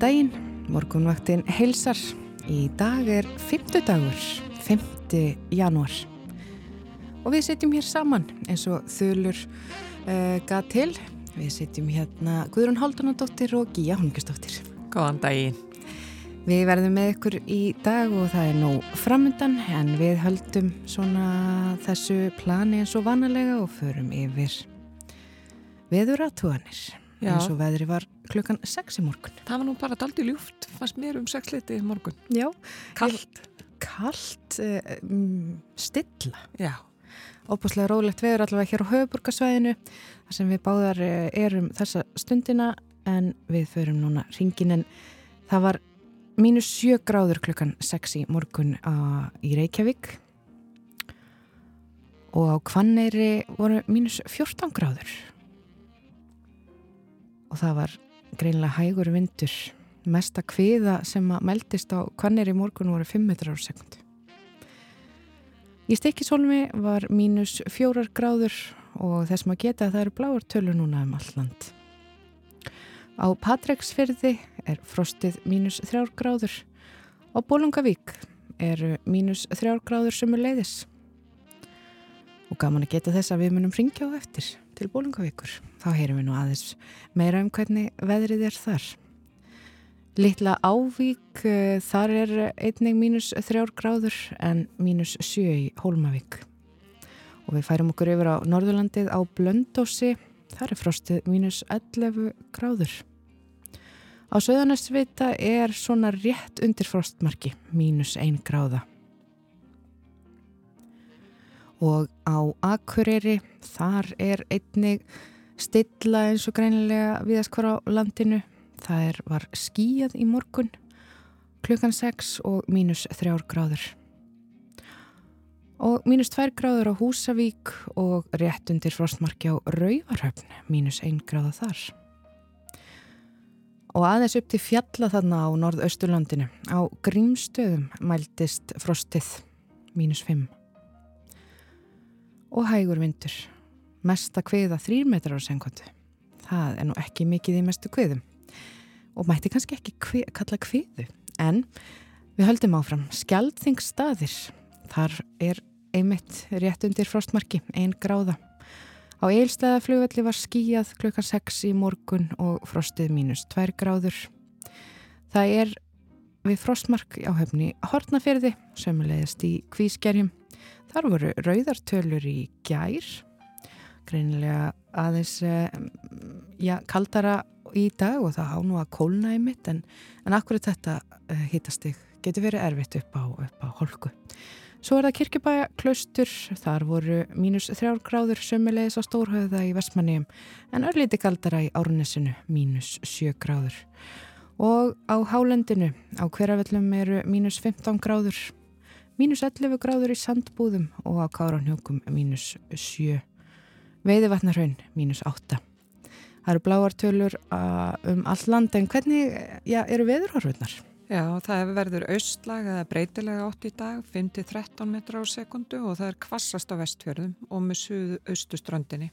daginn, morgunvaktin heilsar. Í dag er 50 dagur, 5. janúar. Og við setjum hér saman eins og þulur uh, gað til. Við setjum hérna Guðrún Haldunadóttir og Gíja Holmgjörnsdóttir. Góðan daginn. Við verðum með ykkur í dag og það er nú framöndan en við höldum svona þessu plani eins og vanalega og förum yfir veður aðtúanir eins og veðri var klukkan 6 í morgun. Það var nú bara daldi ljúft, fannst mér um 6 liti í morgun. Já. Kallt. Kallt, um, stilla. Já. Óbúslega rólegt veður allavega hér á höfuburgarsvæðinu þar sem við báðar eh, erum þessa stundina en við förum núna ringin en það var mínus 7 gráður klukkan 6 í morgun á, í Reykjavík og á Kvanneyri voru mínus 14 gráður og það var greinlega hægur vindur mesta kviða sem að meldist á Kvanneyri í morgun voru 5 metrar á sekundu Í Stekisholmi var mínus 4 gráður og þess maður geta að það eru bláar tölur núna um all land Á Patreksfyrði er frostið mínus þrjár gráður. Á Bólungavík eru mínus þrjár gráður sömur leiðis. Og gaman að geta þess að við munum ringja á eftir til Bólungavíkur. Þá heyrum við nú aðeins meira um hvernig veðrið er þar. Littla Ávík, þar er einnig mínus þrjár gráður en mínus sjö í Hólmavík. Og við færum okkur yfir á Norðurlandið á Blöndósi, þar er frostið mínus 11 gráður. Á söðanastvita er svona rétt undir frostmarki, mínus ein gráða. Og á Akureyri, þar er einnig stilla eins og greinilega viðast hver á landinu. Það er, var skíjað í morgun, klukkan 6 og mínus 3 gráður. Og mínus 2 gráður á Húsavík og rétt undir frostmarki á Rauvarhöfn, mínus 1 gráða þar. Og aðeins upp til fjalla þarna á norðausturlandinu. Á grímstöðum mæltist frostið mínus 5. Og hægur vindur. Mesta kviða 3 metrar á senkvöndu. Það er nú ekki mikið í mestu kviðum. Og mætti kannski ekki kvi, kalla kviðu. En við höldum áfram. Skjaldþingstaðir. Þar er einmitt rétt undir frostmarki, ein gráða. Á eilstæðaflugvelli var skíjað klukkan 6 í morgun og frostið mínus 2 gráður. Það er við frostmark á höfni Hortnaferði, sömulegist í Kvískerjum. Þar voru rauðartölur í gær, greinilega aðeins ja, kaldara í dag og það há nú að kólna í mitt en, en akkurat þetta uh, hittastig getur verið erfitt upp á, upp á holku. Svo er það kirkjubæja klaustur, þar voru mínus þrjár gráður sömulegis á Stórhauða í Vestmanniðum en örlíti kaldara í Árnesinu mínus sjö gráður. Og á Hálendinu á hverjafellum eru mínus 15 gráður, mínus 11 gráður í Sandbúðum og á Káranhjókum mínus sjö. Veiðivatnarhaun mínus 8. Það eru bláartölur um all land en hvernig já, eru veðurhorfurnar? Já, það verður austlag eða breytilega átt í dag, 5-13 metra á sekundu og það er kvassast á vestfjörðum og með suðu austuströndinni.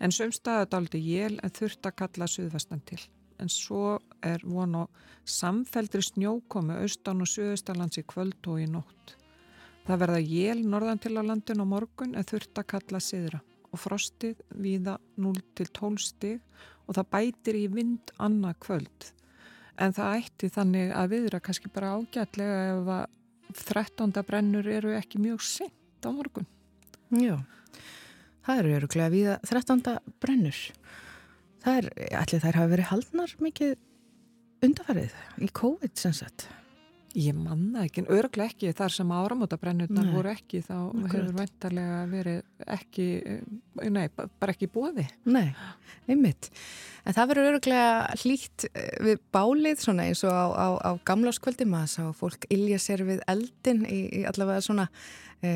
En sömstaðat aldrei jél en þurft að kalla suðvestan til. En svo er von á samfeldri snjókomi austan og suðaustalands í kvöld og í nótt. Það verða jél norðan til á landin og morgun en þurft að kalla siðra og frostið viða 0-12 stig og það bætir í vind annað kvöld. En það ætti þannig að viðra kannski bara ágætlega ef að 13. brennur eru ekki mjög sent á morgun. Já, það eru öruglega við að 13. brennur. Það er, allir þær hafa verið haldnar mikið undarfarið í COVID sem sagt. Ég manna ekki, en örglega ekki þar sem áramótabrennurnar Nei. voru ekki þá Akkurat. hefur vendarlega verið ekki, eh, nei, ba- bara ekki bóði. Nei, einmitt. En það verður öruglega hlýtt eh, við bálið svona eins og á, á, á gamláskvöldum að sá fólk ilja sér við eldin í, í allavega svona e,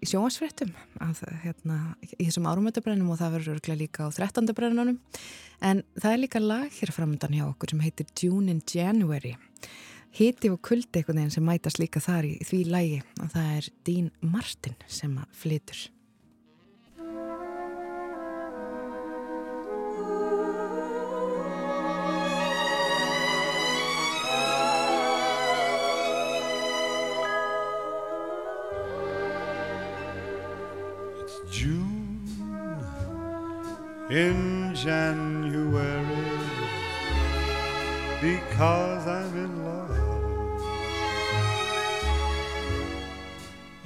í sjóasfréttum að hérna í þessum árumötabrennum og það verður öruglega líka á 13. brennunum. En það er líka lag hér framöndan hjá okkur sem heitir June in January. Hiti og kuldi einhvern veginn sem mætast líka þar í því lagi og það er Dean Martin sem að flytur. In January because I'm in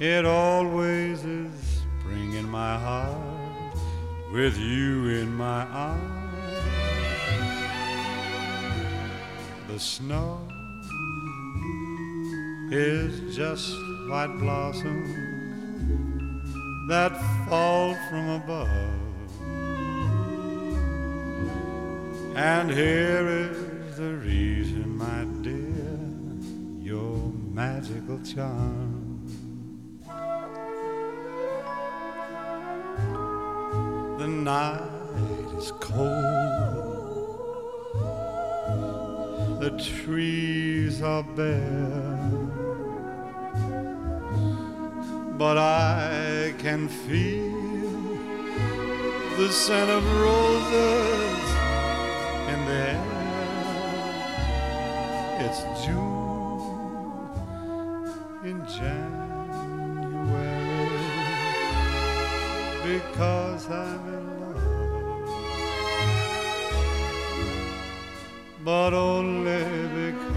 It always is spring in my heart with you in my arms. The snow is just white blossoms that fall from above. And here is the reason, my dear, your magical charm. The night is cold, the trees are bare. But I can feel the scent of roses in the air. It's June in January because I'm in love, but only because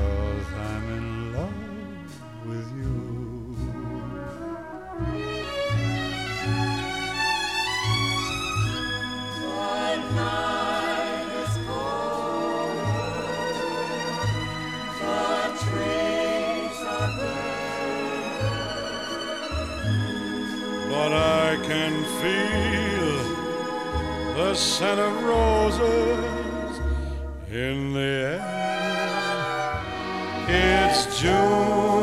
scent of roses in the air. It's June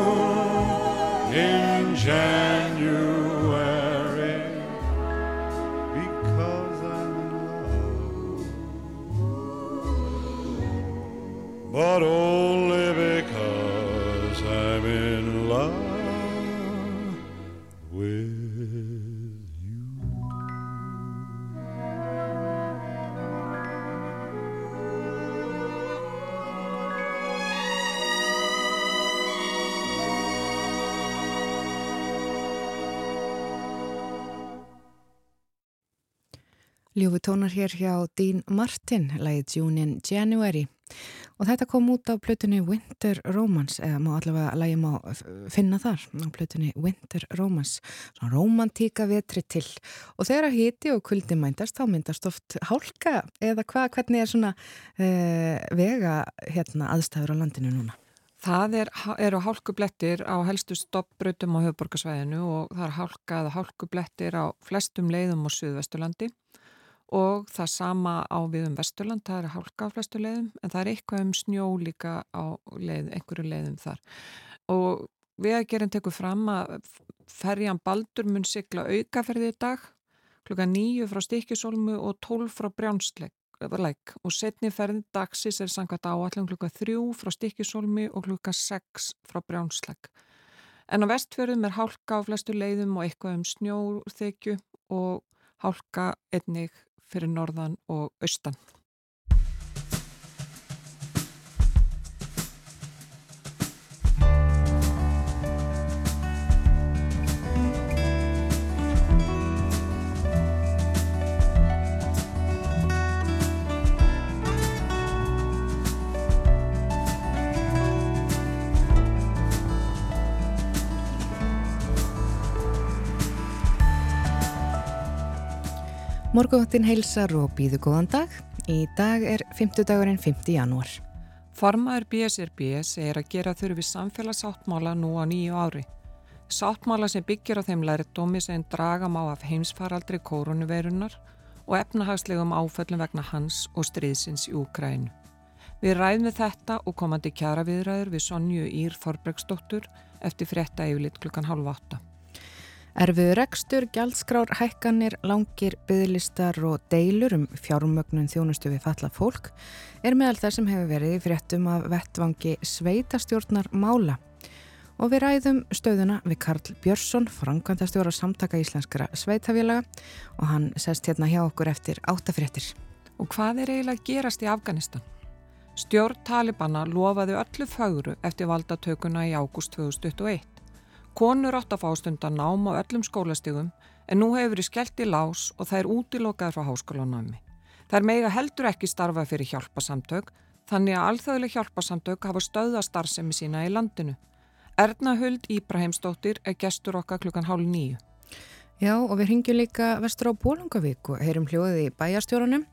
tónar hér hjá Dean Martin, lagið June in January. Og þetta kom út á plötunni Winter Romance eða má allavega lagið má finna þar á plötunni Winter Romance. Svona romantíka vetri til. Og þegar að hiti og kuldi mændast þá myndast oft hálka eða hvað, hvernig er svona uh, vega hérna aðstæður á landinu núna? Það er, eru hálkublettir á helstu stoppbrautum á höfuborgarsvæðinu og það er hálka eða hálkublettir á flestum leiðum á Suðvesturlandi og það sama á við um Vesturland, það er hálka á flestu leiðum en það er eitthvað um snjó líka á leið, einhverju leiðum þar. Og vegagerinn tekur fram að ferjan Baldur mun sigla aukaferði í dag klukka nýju frá Stikisólmu og tólf frá Brjánsleik og setni ferðin dagsis er samkvæmt áallum klukka þrjú frá Stikkisólmi og klukka sex frá Brjánslæk. En á vestfjörðum er hálka á flestu leiðum og eitthvað um snjóþekju og hálka einnig fyrir norðan og austan. Morgunvaktin heilsar og býðu góðan dag. Í dag er 50 dagurinn 5. janúar. Formaður BSRB segir að gera þurfi samfélagsáttmála nú á nýju ári. Sáttmála sem byggir á þeim lærdómi sem draga má af heimsfaraldri kórunuveirunar og efnahagslegum áföllum vegna hans og stríðsins í Úkrænu. Við ræðum við þetta og komandi kjara viðræður við Sonju Ír Þorbregsdóttur eftir frétta yfirlit klukkan halv átta. Erfiður rekstur, gjaldskrár, hækkanir, langir, bygglistar og deilur um fjármögnun þjónustu við falla fólk er meðal það sem hefur verið í fréttum af vettvangi sveitastjórnar mála. Og við ræðum stöðuna við Karl Björnsson, frangvandastjóra samtaka íslenskara sveitafélaga og hann sest hérna hjá okkur eftir áttafréttir. Og hvað er eiginlega gerast í Afganistan? Stjórn Talibana lofaði öllu fagru eftir valdatökuna í ágúst 2021. Konur átt að fá stundan nám á öllum skólastigum en nú hefur verið skellt í lás og það er útilokaður frá háskólanámi. Það er mega heldur ekki starfa fyrir hjálpasamtök þannig að alþjóðileg hjálpasamtök hafa stöða starfsemi sína í landinu. Erna Huld Íbrahimsdóttir er gestur okkar klukkan hálf nýju. Já og við ringjum líka vestur á Bólungavík og heyrum hljóðið í bæjarstjórunum,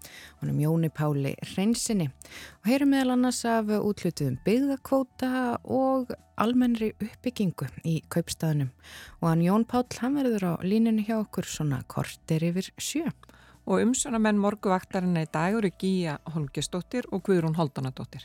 honum Jóni Páli Hreinsinni og heyrum meðal annars af útlutuðum byggðakvóta og almennri uppbyggingu í kaupstæðunum og hann Jón Pál, hann verður á línunni hjá okkur svona kortir yfir sjö. Og umsjónamenn morguvaktarinn í dag eru Gíja Holmgjastóttir og Guðrún Holdanadóttir.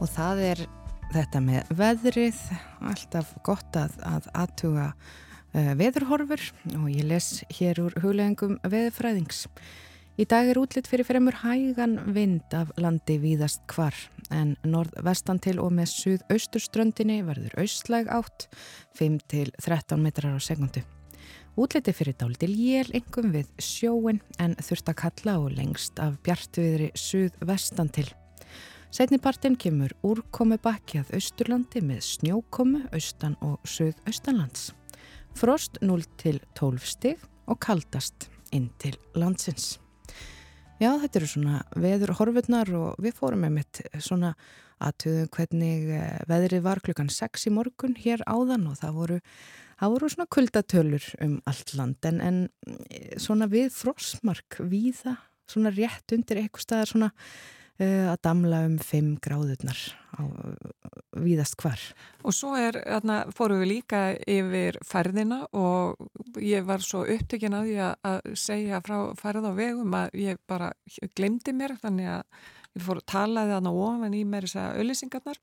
Og það er þetta með veðrið, alltaf gott að, að aðtuga uh, veðurhorfur og ég les hér úr hugleggingum veðurfræðings. Í dag er útlitt fyrir fremur hægan vind af landi víðast hvar en norðvestan til og með suðausturströndinni verður austlæg átt 5 til 13 metrar á segundu. Útliti fyrir dálítil jél engum við sjóin en þurft að kalla og lengst af bjartviðri suðvestan til. Setnipartin kemur úrkomi bakki að Austurlandi með snjókomu austan og söðaustanlands. Frost 0 til 12 stig og kaldast inn til landsins. Já, þetta eru svona veður horfurnar og við fórum með mitt svona aðtöðum hvernig eh, veðrið var klukkan 6 í morgun hér áðan og það voru, það voru svona kuldatölur um allt land en, en eh, svona við frostmark víða, svona rétt undir eitthvað staðar svona að damla um 5 gráðurnar á víðast hvar. Og svo er, þarna fórum við líka yfir færðina og ég var svo upptökin að ég að segja frá færð á vegum að ég bara glemdi mér þannig að ég fór að talaði þarna ofan í mér þess að öllisingarnar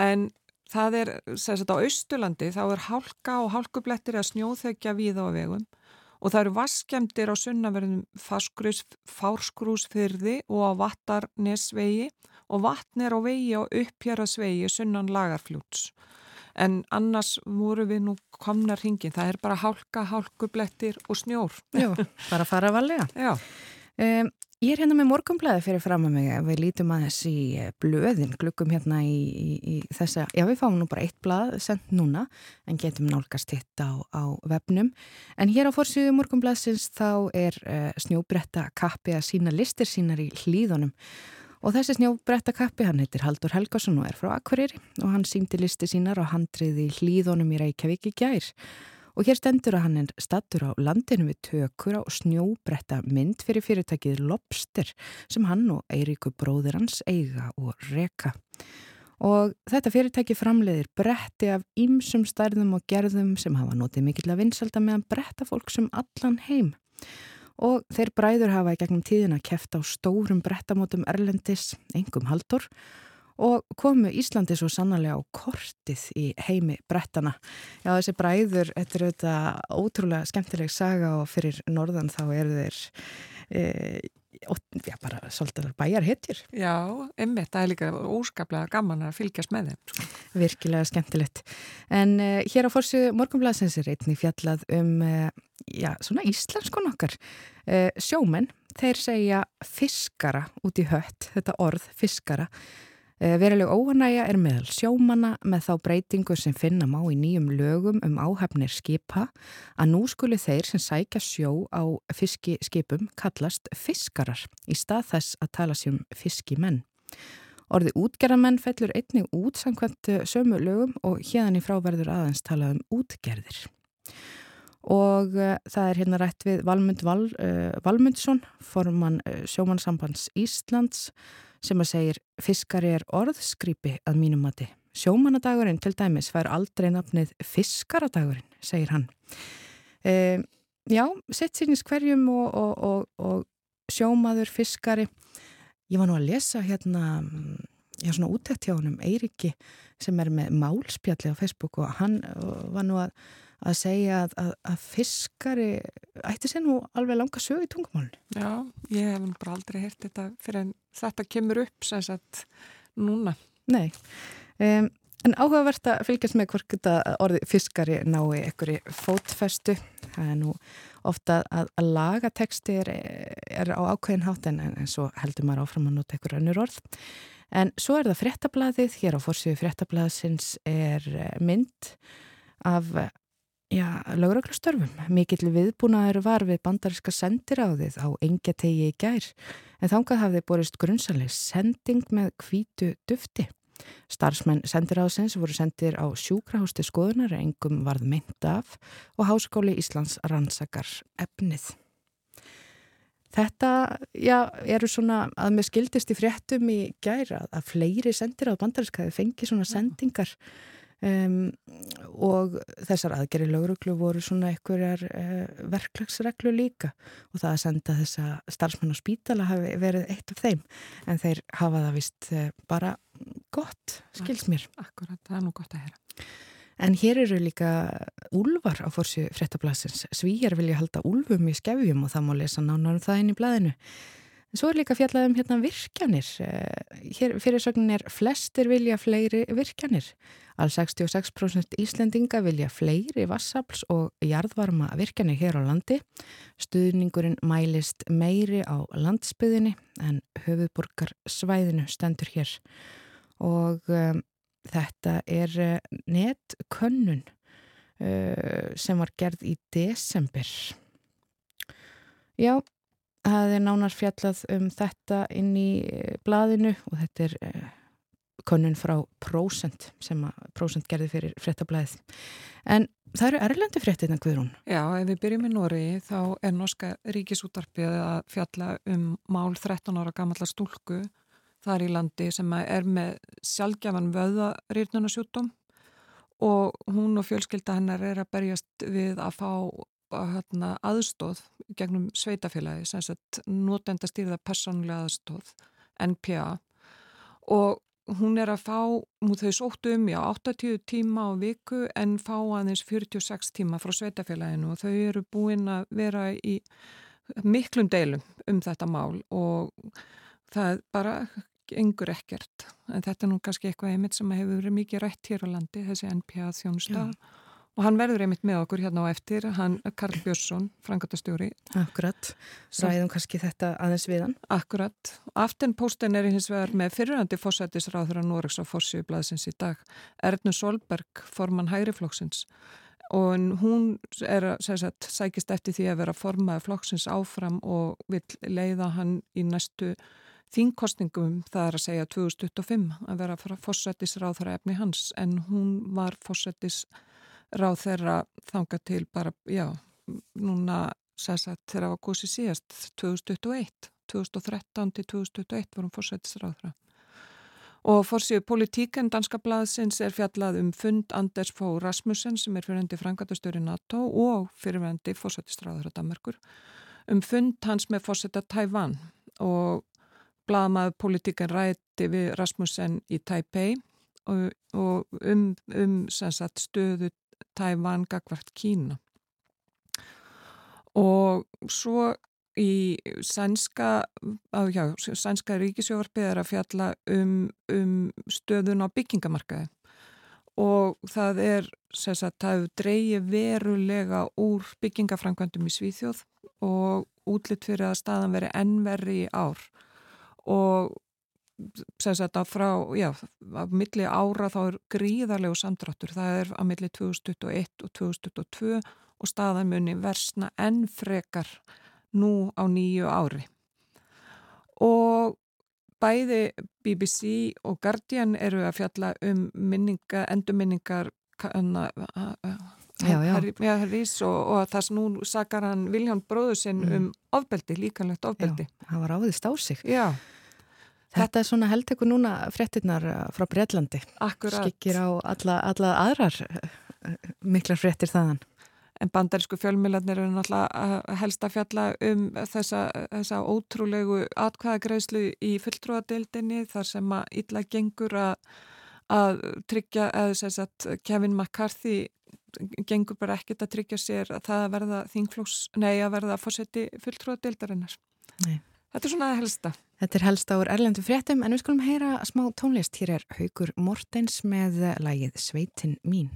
en það er, að á Östurlandi þá er hálka og hálkublettir að snjóþekja víða á vegum og það eru vaskjemdir á sunnaverðum fárskrúsfyrði og á vattarnesvegi og vatn er á vegi á upphjörasvegi sunnan lagarfljóts. En annars voru við nú komnar hringin, það er bara hálka, hálkublettir og snjór. Já, bara fara valega. Já. Um, Ég er hérna með morgumblæði fyrir fram að mig við lítum aðeins í eh, blöðin glukkum hérna í, í, í þessa já við fáum nú bara eitt blað sendt núna en getum nálgast hitt á, á vefnum. En hér á fórsíðu morgumblæðsins þá er uh, snjóbretta kappi að sína listir sínar í hlýðunum og þessi snjóbretta kappi hann heitir Haldur Helgason og er frá Akvarýri og hann síndi listir sínar á handriði hlýðunum í Reykjavík í gær. Og hér stendur að hann er stattur á landinu við tökur á snjóbretta mynd fyrir fyrirtækið Lobster sem hann og Eiríku bróðir hans eiga og reka. Og þetta fyrirtæki framleiðir bretti af ýmsum stærðum og gerðum sem hafa notið mikill að vinsalda meðan bretta fólk sem allan heim. Og þeir bræður hafa í gegnum tíðina keft á stórum brettamótum Erlendis, engum haldur, og komu Íslandi svo sannarlega á kortið í heimi brettana. Já, þessi bræður, þetta er auðvitað ótrúlega skemmtileg saga og fyrir norðan þá eru þeir e, já, bara svolítið bæjar hittir. Já, einmitt, það er líka óskaplega gaman að fylgjast með þeim. Sko. Virkilega skemmtilegt. En e, hér á fórsu morgunblæsins er einni fjallað um, e, já, svona íslenskun okkar. Sjómenn, þeir segja fiskara út í hött, þetta orð fiskara, veruleg óanægja er meðal sjómanna með þá breytingu sem finna má í nýjum lögum um áhafnir skipa að nú skuli þeir sem sækja sjó á fiskiskipum kallast fiskarar í stað þess að tala sér um fiskimenn. Orði útgerðamenn fellur einnig út samkvæmt eh, sömu lögum og hérðan í fráverður aðeins tala um útgerðir. Og uh, það er hérna rætt við Valmund Val, uh, Valmundsson, formann uh, sjómannsambands Íslands, sem að segir fiskari er orðskrýpi að mínum mati. Sjómanadagurinn til dæmis fær aldrei nafnið fiskaradagurinn, segir hann. E, já, sett sínins hverjum og, og, og, og sjómaður, fiskari. Ég var nú að lesa hérna, já svona útækt hjá hann um Eiriki sem er með málspjalli á Facebook og hann var nú að að segja að, að, að fiskari ætti sér nú alveg langa sög í tungumálun. Já, ég hef bara aldrei hert þetta fyrir en þetta kemur upp sem sagt núna. Nei, um, en áhugavert að fylgjast með hvort þetta orði fiskari nái einhverju fótfestu. Það er nú ofta að, að laga texti er, er á ákveðin hátt en, en svo heldur maður áfram að nota einhverju önnur orð. En svo er það fréttablaðið, hér á fórsíðu fréttablaðsins er mynd af Já, laugraglustörfum. Mikill viðbúnaður var við bandariska sendiráðið á engetegi í gær en þangað hafði borist grunnsaleg sending með kvítu dufti. Starfsmenn sendiráðsins voru sendir á sjúkrahústi skoðunar engum varð mynd af og Háskóli Íslands rannsakar efnið. Þetta, já, eru svona að með skildist í fréttum í gæra að fleiri sendiráð bandariskaði fengi svona sendingar Um, og þessar aðgeri lauruglu voru svona einhverjar uh, verklagsreglu líka. Og það að senda þessa starfsmenn á spítala hafi verið eitt af þeim. En þeir hafa það vist uh, bara gott, skils mér. Akkurat, það er nú gott að hera En hér eru líka úlvar á fórsi fréttablasins Svíjar vilja halda úlfum í skefjum og það má lesa nánar um það inn í blæðinu En svo er líka fjallað um hérna virkjanir. Eh, hér fyrirsögnin er flestir vilja fleiri virkjanir. Al 66% Íslendinga vilja fleiri vassafls og jarðvarma virkjanir hér á landi. Stuðningurinn mælist meiri á landsbyðinni en höfuborgar svæðinu stendur hér. Og um, þetta er uh, netkönnun uh, sem var gerð í desember. Já, Það er nánar fjallað um þetta inn í eh, blaðinu og þetta er eh, konun frá Prósent sem að Prósent gerði fyrir frettablaðið. En það eru erlendi frettina, Guðrún? Já, ef við byrjum í Nóri þá er Norska ríkisútarpið að fjalla um mál 13 ára gamalla stúlku þar í landi sem er með sjálfgjafan vöðarýrnunasjútum og hún og fjölskylda hennar er að berjast við að fá hérna, aðstóð gegnum sveitafélagi, sem sagt notenda stýrða personlega aðstóð, NPA og hún er að fá, þau sóttu um, já, 80 tíma á viku en fá aðeins 46 tíma frá sveitafélaginu og þau eru búin að vera í miklum deilum um þetta mál og það bara yngur ekkert, en þetta er nú kannski eitthvað einmitt sem hefur verið mikið rætt hér á landi, þessi NPA þjónustaf Og hann verður einmitt með okkur hérna á eftir, hann Karl Björnsson, frangatastjóri. Akkurat, ræðum kannski þetta aðeins við hann. Akkurat, aftenpósten er hins vegar með fyrirhandi fósættisráður á Noregs á Fossjöblaðsins í dag, Ernu Solberg, formann Hægriflokksins og hún er að sækist eftir því að vera formaði flokksins áfram og vil leiða hann í næstu þínkostningum, það er að segja 2025 að vera fósættisráður efni hans en hún var fósættisráður ráð þeirra þanga til bara, já, núna sæsat þeirra var góðsið síðast 2021, 2013 til 2021 vorum fórsættisráðra og fórsíðu politíken danska blaðsins er fjallað um fund Anders Fó Rasmussen sem er fyrirvendi frangatastöri NATO og fyrirvendi fórsættisráðra Danmarkur um fund hans með fórsætta Tævan og blaðmaður politíken ræti við Rasmussen í Taipei og, og um, um sagt, stöðu Tævan gagvart Kína. Og svo í sænska, sænska ríkisjófarpið er að fjalla um, um stöðun á byggingamarkaði og það er, þess að það dreyji verulega úr byggingafrangvöndum í Svíþjóð og útlitt fyrir að staðan veri ennverri í ár og þetta frá, já, af milli ára þá er gríðarlegu samdráttur, það er að milli 2021 og 2022 og staðan muni versna enn frekar nú á nýju ári. Og bæði BBC og Guardian eru að fjalla um minninga, endurminningar Harrys og, og sem nú sakar hann Vilján bróður sinn mm. um ofbeldi, líkanlegt ofbeldi. Já, hann var áðist á sig. Já. Þetta er svona held ekkur núna fréttinnar uh, frá Breitlandi. Akkurat. Skikkir á alla, alla aðrar uh, miklar fréttir þaðan. En bandarísku fjölmiðlarnir eru náttúrulega uh, helst að fjalla um þessa, þessa ótrúlegu atkvæðagreðslu í fulltrúadeildinni þar sem að illa gengur að, að tryggja, eða þess að Kevin McCarthy gengur bara ekkert að tryggja sér að það verða þingflóks, nei að verða fórseti fulltrúadeildarinnar. Nei. Þetta er svona helsta. Þetta er helsta úr Erlendu fréttum en við skulum heyra smá tónlist. Hér er Haugur Mortens með lagið Sveitin mín.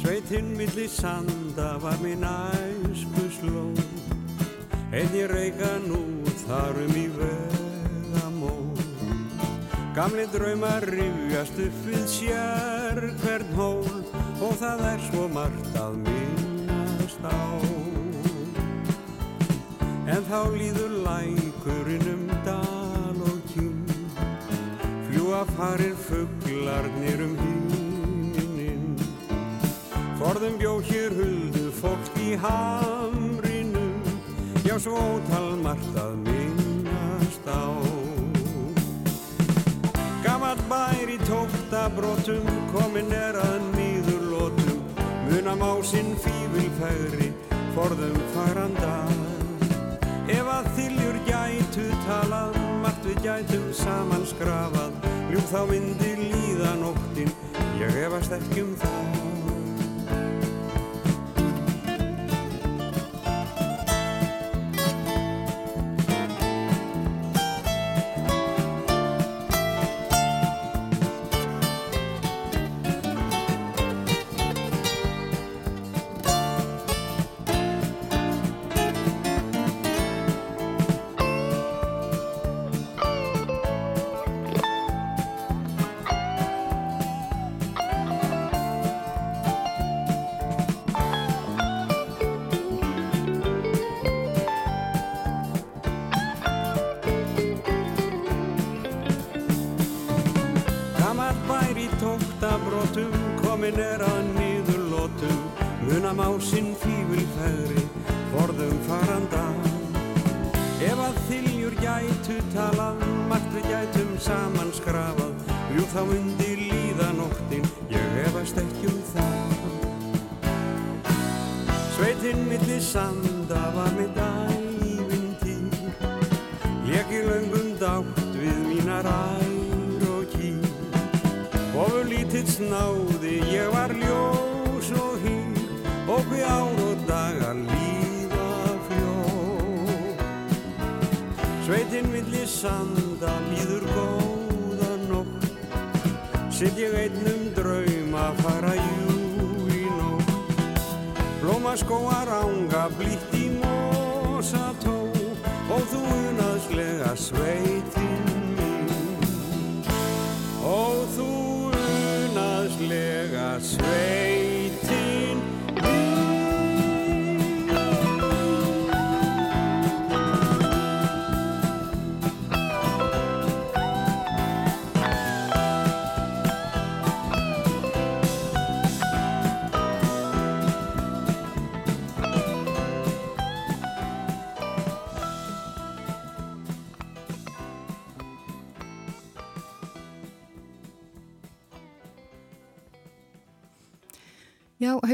Sveitin milli sanda var minn æsku sló En ég reyka nú þarum í vegamó Gamli draumar rifjast upp við sér hvern hól og það er svo margt að minnast á. En þá líður lækurinn um dal og kjum, fljúa farir fugglarnir um hýminin. Forðum bjó hér huldu fólk í hamrinum, já svo ótal margt að minnast á. Bær í tóktabrótum, komin er að nýður lótum, munam á sinn fívilfægri, forðum farandag. Ef að þiljur gætu talað, margt við gætum saman skrafað, ljúf þá myndi líða nóttin, ég efast ekki um það.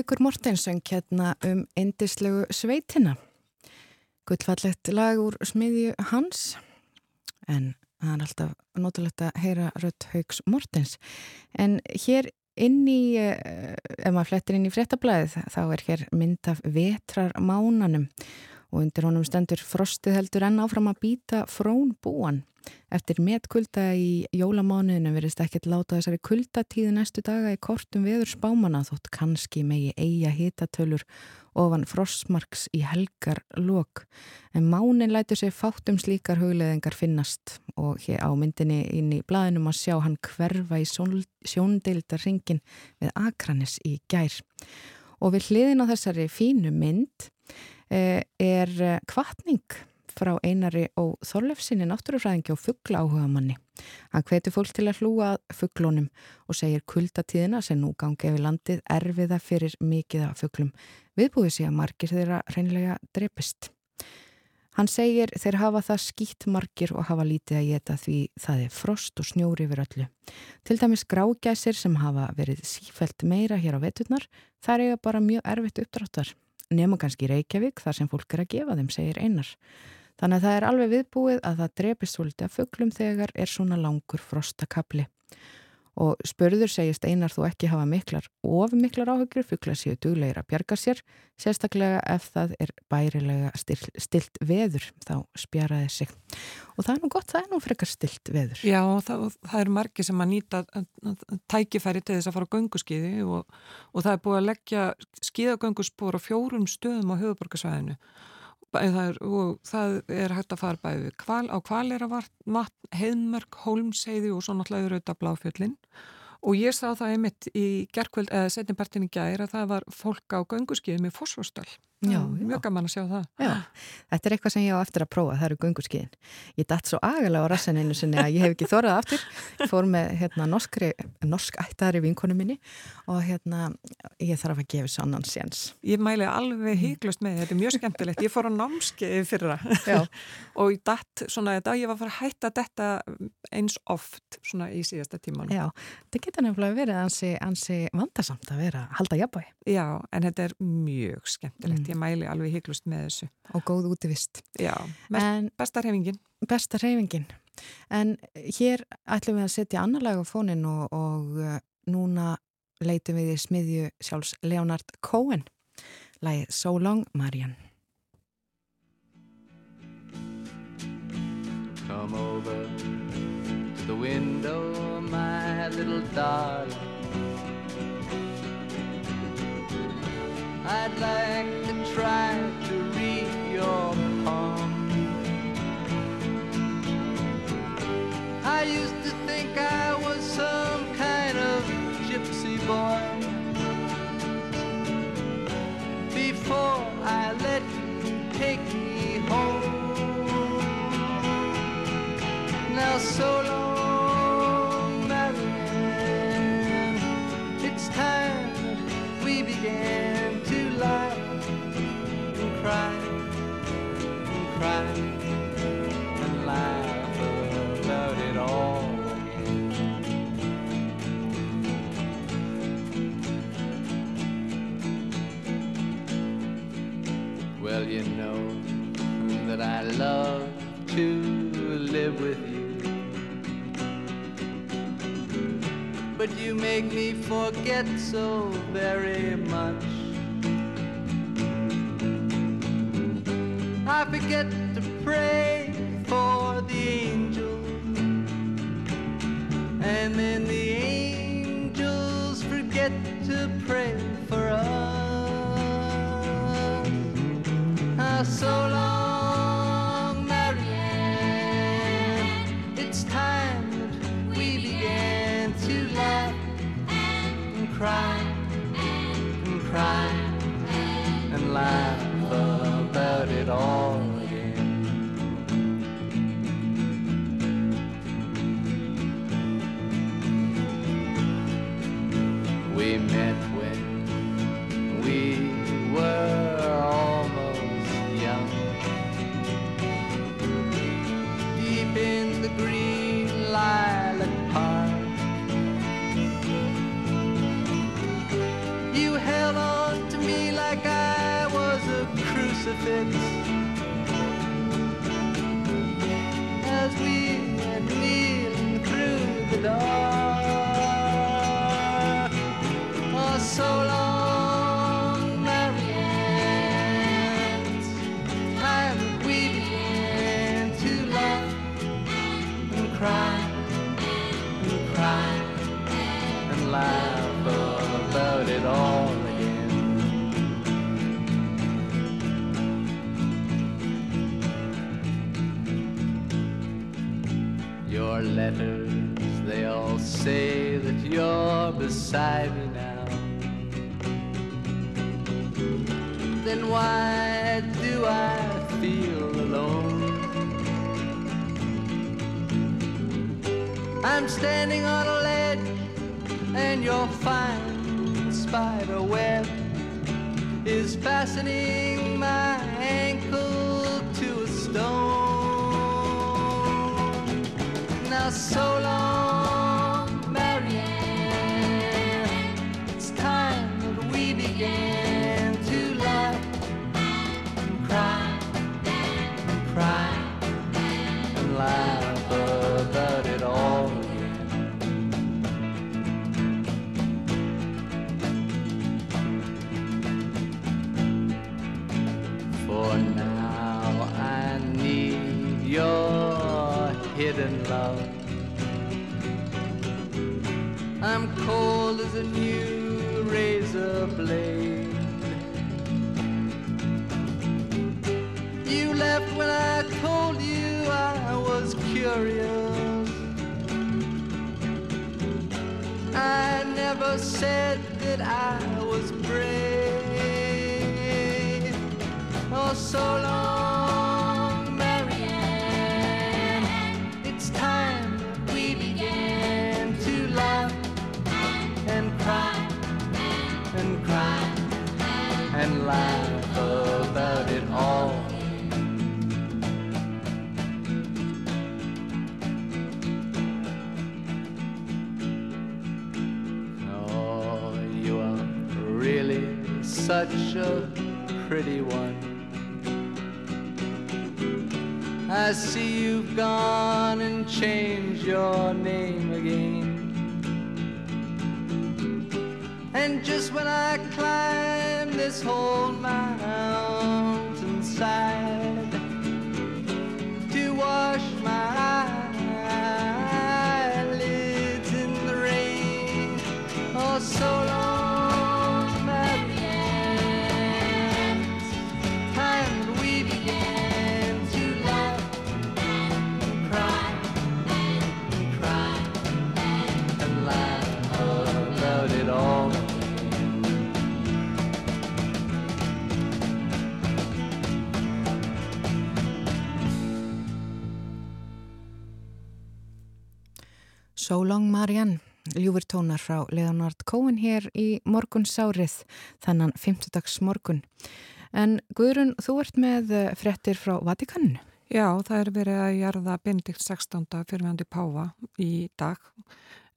Haugur Mortensson kérna um indislegu sveitina. Gullfallegt lag úr smiðju hans en það er alltaf nótilegt að heyra rött Haugs Mortens. En hér inn í, eh, ef maður flettir inn í fréttablaðið, þá er hér mynd af vetrarmánanum og undir honum stendur frostið heldur enn áfram að býta frón búan. Eftir metkulda í jólamánuðinu verist ekkert láta þessari kuldatíði næstu daga í kortum veður spámana þótt kannski megi eiga hitatölur ofan frostmarks í helgar lok. En mánin lætur sér fátt um slíkar hugleðingar finnast og hér á myndinni inn í blæðinum að sjá hann hverfa í sjóndeildar ringin við Akranis í gær. Og við hliðin á þessari fínu mynd eh, er kvartning frá einari og þorlefsinni náttúrufræðingi og fuggla áhuga manni. Hann hveti fólk til að hlúa fugglónum og segir kuldatíðina sem nú gangi yfir landið erfiða fyrir mikið af fugglum. Viðbúið sé að margir þeirra reynlega drepist. Hann segir þeir hafa það skýtt margir og hafa lítið að geta því það er frost og snjóri yfir öllu. Til dæmis grágæsir sem hafa verið sífælt meira hér á veturnar, það er eiga bara mjög erfitt uppdráttar. Nefnum kannski Reykjavík þar sem fólk er að gefa þeim, segir einar. Þannig að það er alveg viðbúið að það drepist svolítið að fugglum þegar er svona langur frostakabli. Og spörður segist einar þú ekki hafa miklar of miklar áhugjur fuggla séu duglegir að bjarga sér, sérstaklega ef það er bærilega stilt, stilt veður, þá spjaraði sig. Og það er nú gott, það er nú frekar stilt veður. Já, það, það er margi sem að nýta tækifæri til þess að fara á gönguskiði og, og það er búið að leggja skíðagönguspor á fjórum stöðum á höfuborgarsvæðinu er, og það er hægt að fara bæði kval, á kvaleravatn, heiðmörk, hólmseiði og svo náttúrulega auðvitað bláfjöllin. Og ég sá það einmitt í gerðkvöld eða setjumpartin í gæri að það var fólk á gönguskiðum í fósfórstöld Já, mjög gaman að sjá það. Já. Þetta er eitthvað sem ég á eftir að prófa, það eru gungurskiðin Ég dætt svo agalega á rassaninu sinni að ég hef ekki þorrað aftur. Ég fór með hérna, norskri, norsk ættari vinkonu minni og hérna ég þarf að gefa svo annan séns. Ég mæli alveg híklust með þetta er mjög skemmtilegt, ég fór á námskeið fyrra og ég dætt svona þetta, ég var að fara að hætta þetta eins oft svona í síðasta tíman Já, þetta getur nefnilega verið ansi, ansi vandarsamt að vera að halda jafnbæ Mjög skemmtilegt ég mæli alveg hygglust með þessu. Og góð útivist. Já, en, besta reyfingin. Besta reyfingin. En hér ætlum við að setja annar lag á fónin og, og uh, núna leitum við í smiðju sjálfs Leonard Cohen. Lægið So Long Marian. Come over to the window my little darling I'd like try You make me forget so very much. I forget to pray for the angels, and then the angels forget to pray for us. Ah, so cry and cry and laugh about it all standing on a ledge and your fine spider web is fastening my ankle to a stone. Now, so long, tónar frá Leonard Cohen hér í morgunsárið, þannan 50. morgun. En Guðrun, þú ert með eh, fréttir frá Vatikaninu. Já, það er verið að jarða Benedikt 16. fyrirvændi Páfa í dag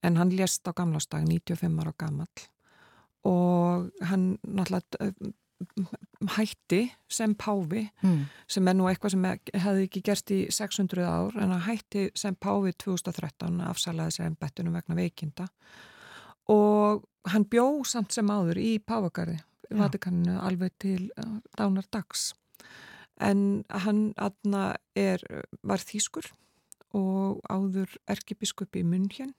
en hann lést á gamlastag 95 ára gamall og hann náttúrulega eh, hætti sem Páfi Mm. sem er nú eitthvað sem hefði ekki gerst í 600 ár en hann hætti sem Páfi 2013 afsalaði sér embettunum vegna veikinda og hann bjó samt sem áður í Páfagarði. Vatikaninu alveg til uh, dánar dags. En hann aðna er, var þýskur og áður erkibiskup í München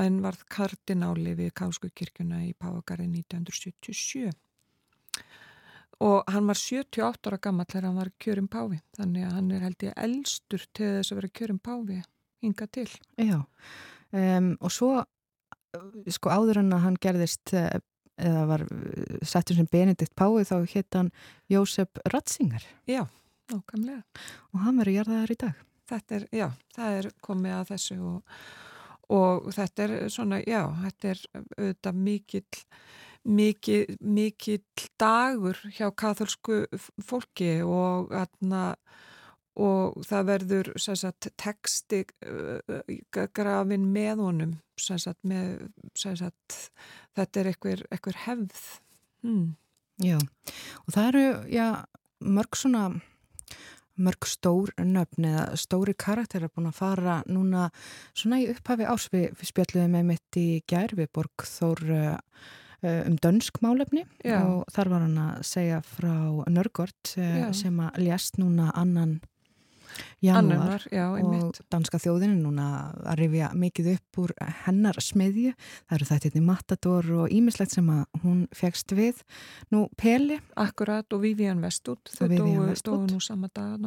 en varð kardináli við Kásku kirkjuna í Páfagarði 1977 og hann var 78 ára gammal þegar hann var kjörum páfi þannig að hann er held ég elstur til þess að vera kjörum páfi hinga til. Já, um, og svo sko áður en að hann gerðist eh, eða var uh, settur sem Benedikt Pái þá hétt hann Jósef Ratzinger Já, nákvæmlega og hann verður jarðaðar í dag. þetta er, já, það er komið að þessu og, og þetta er svona, já, þetta er auðvitað mikill mikill, mikill dagur hjá katholsku fólki og atna, og það verður sagt, texti grafin með honum sagt, með, sagt, þetta er einhver, einhver hefð hmm. Já, og það eru, já, mörg svona mörg stór nöfn eða stóri karakterar búin að fara núna svona í upphafi árs við, spjalluðum með mitt í gær við Borg Þór um dönsk málefni Já. og þar var hann að segja frá Já. sem að lést núna annan janúar og danska þjóðinu núna að rifja mikið upp úr hennar smiðju. Það eru þetta í Matador og ímislegt sem að hún fegst við. Nú Peli, Akkurat og Vivian Westwood, þau Westwood. dóu nú sama dag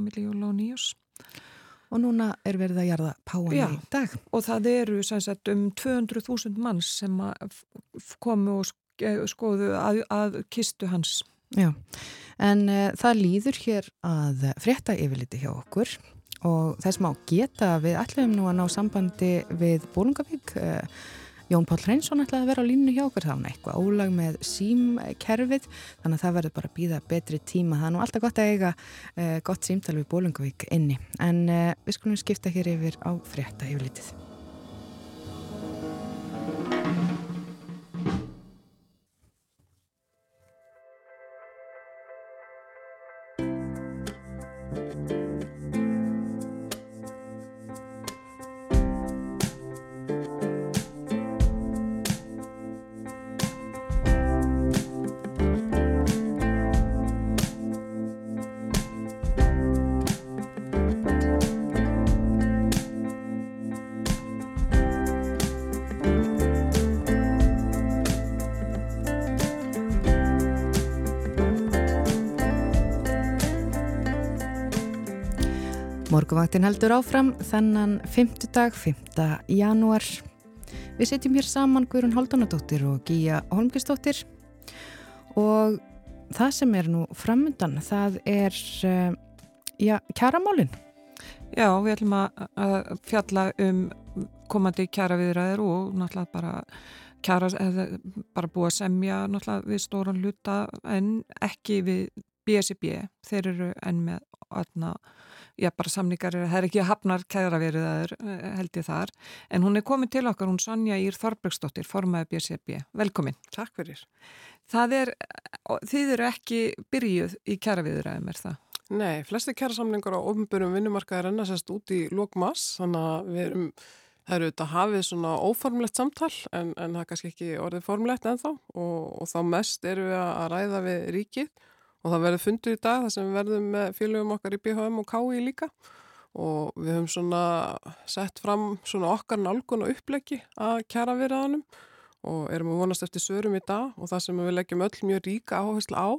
og núna er verið að jarða páan Já. í dag. Og það eru sagt um 200.000 manns sem komu og sk- skoðu að, að kistu hans. Já, en uh, það líður hér að frétta yfirliti hjá okkur og þess má geta við ætlum nú að ná sambandi við Bólungavík. Uh, Jón Páll Hreinsson ætlaði að vera á línu hjá okkur, var nú eitthvað ólag með símkerfið, þannig að það verður bara að býða betri tíma. Það er nú alltaf gott að eiga uh, gott símtal við Bólungavík inni, en við skulum skipta hér yfir á frétta yfirlitið. Morguvaktin heldur áfram þennan 5. dag, 5. janúar. Við setjum hér saman Guðrun Haldunadóttir og Gíja Holmgistóttir og það sem er nú framöndan, það er uh, já, kjaramálin. Já, við ætlum að, fjalla um komandi kjara viðræður og náttúrulega bara kjara, eða bara búið að semja náttúrulega við stóran hluta en ekki við BSB. Þeir eru enn með aðna, já bara samningar, það er ekki hafnar kjara viðræður held ég þar. En hún er komin til okkar, hún Sonja Ír Þorbergsdóttir, formaði BSB. Velkomin. Takk fyrir. Það er, þið eru ekki byrjuð í viðræðum, er það? Nei, flesti kærasamlingar á ofnbjörnum vinnumarkaði renna sérst út í lókmass, þannig að við erum, það eru auðvitað hafið svona óformlegt samtal en, en það er kannski ekki orðið formlegt ennþá og, og þá mest eru við að ræða við ríkið og það verður fundur í dag þar sem við verðum með félögum okkar í BHM og KI líka. Og við höfum svona sett fram svona okkar nálgun og uppleggi að kæra viðraðanum og erum að vonast eftir sörum í dag. Og það sem við leggjum öll mjög ríka áherslu á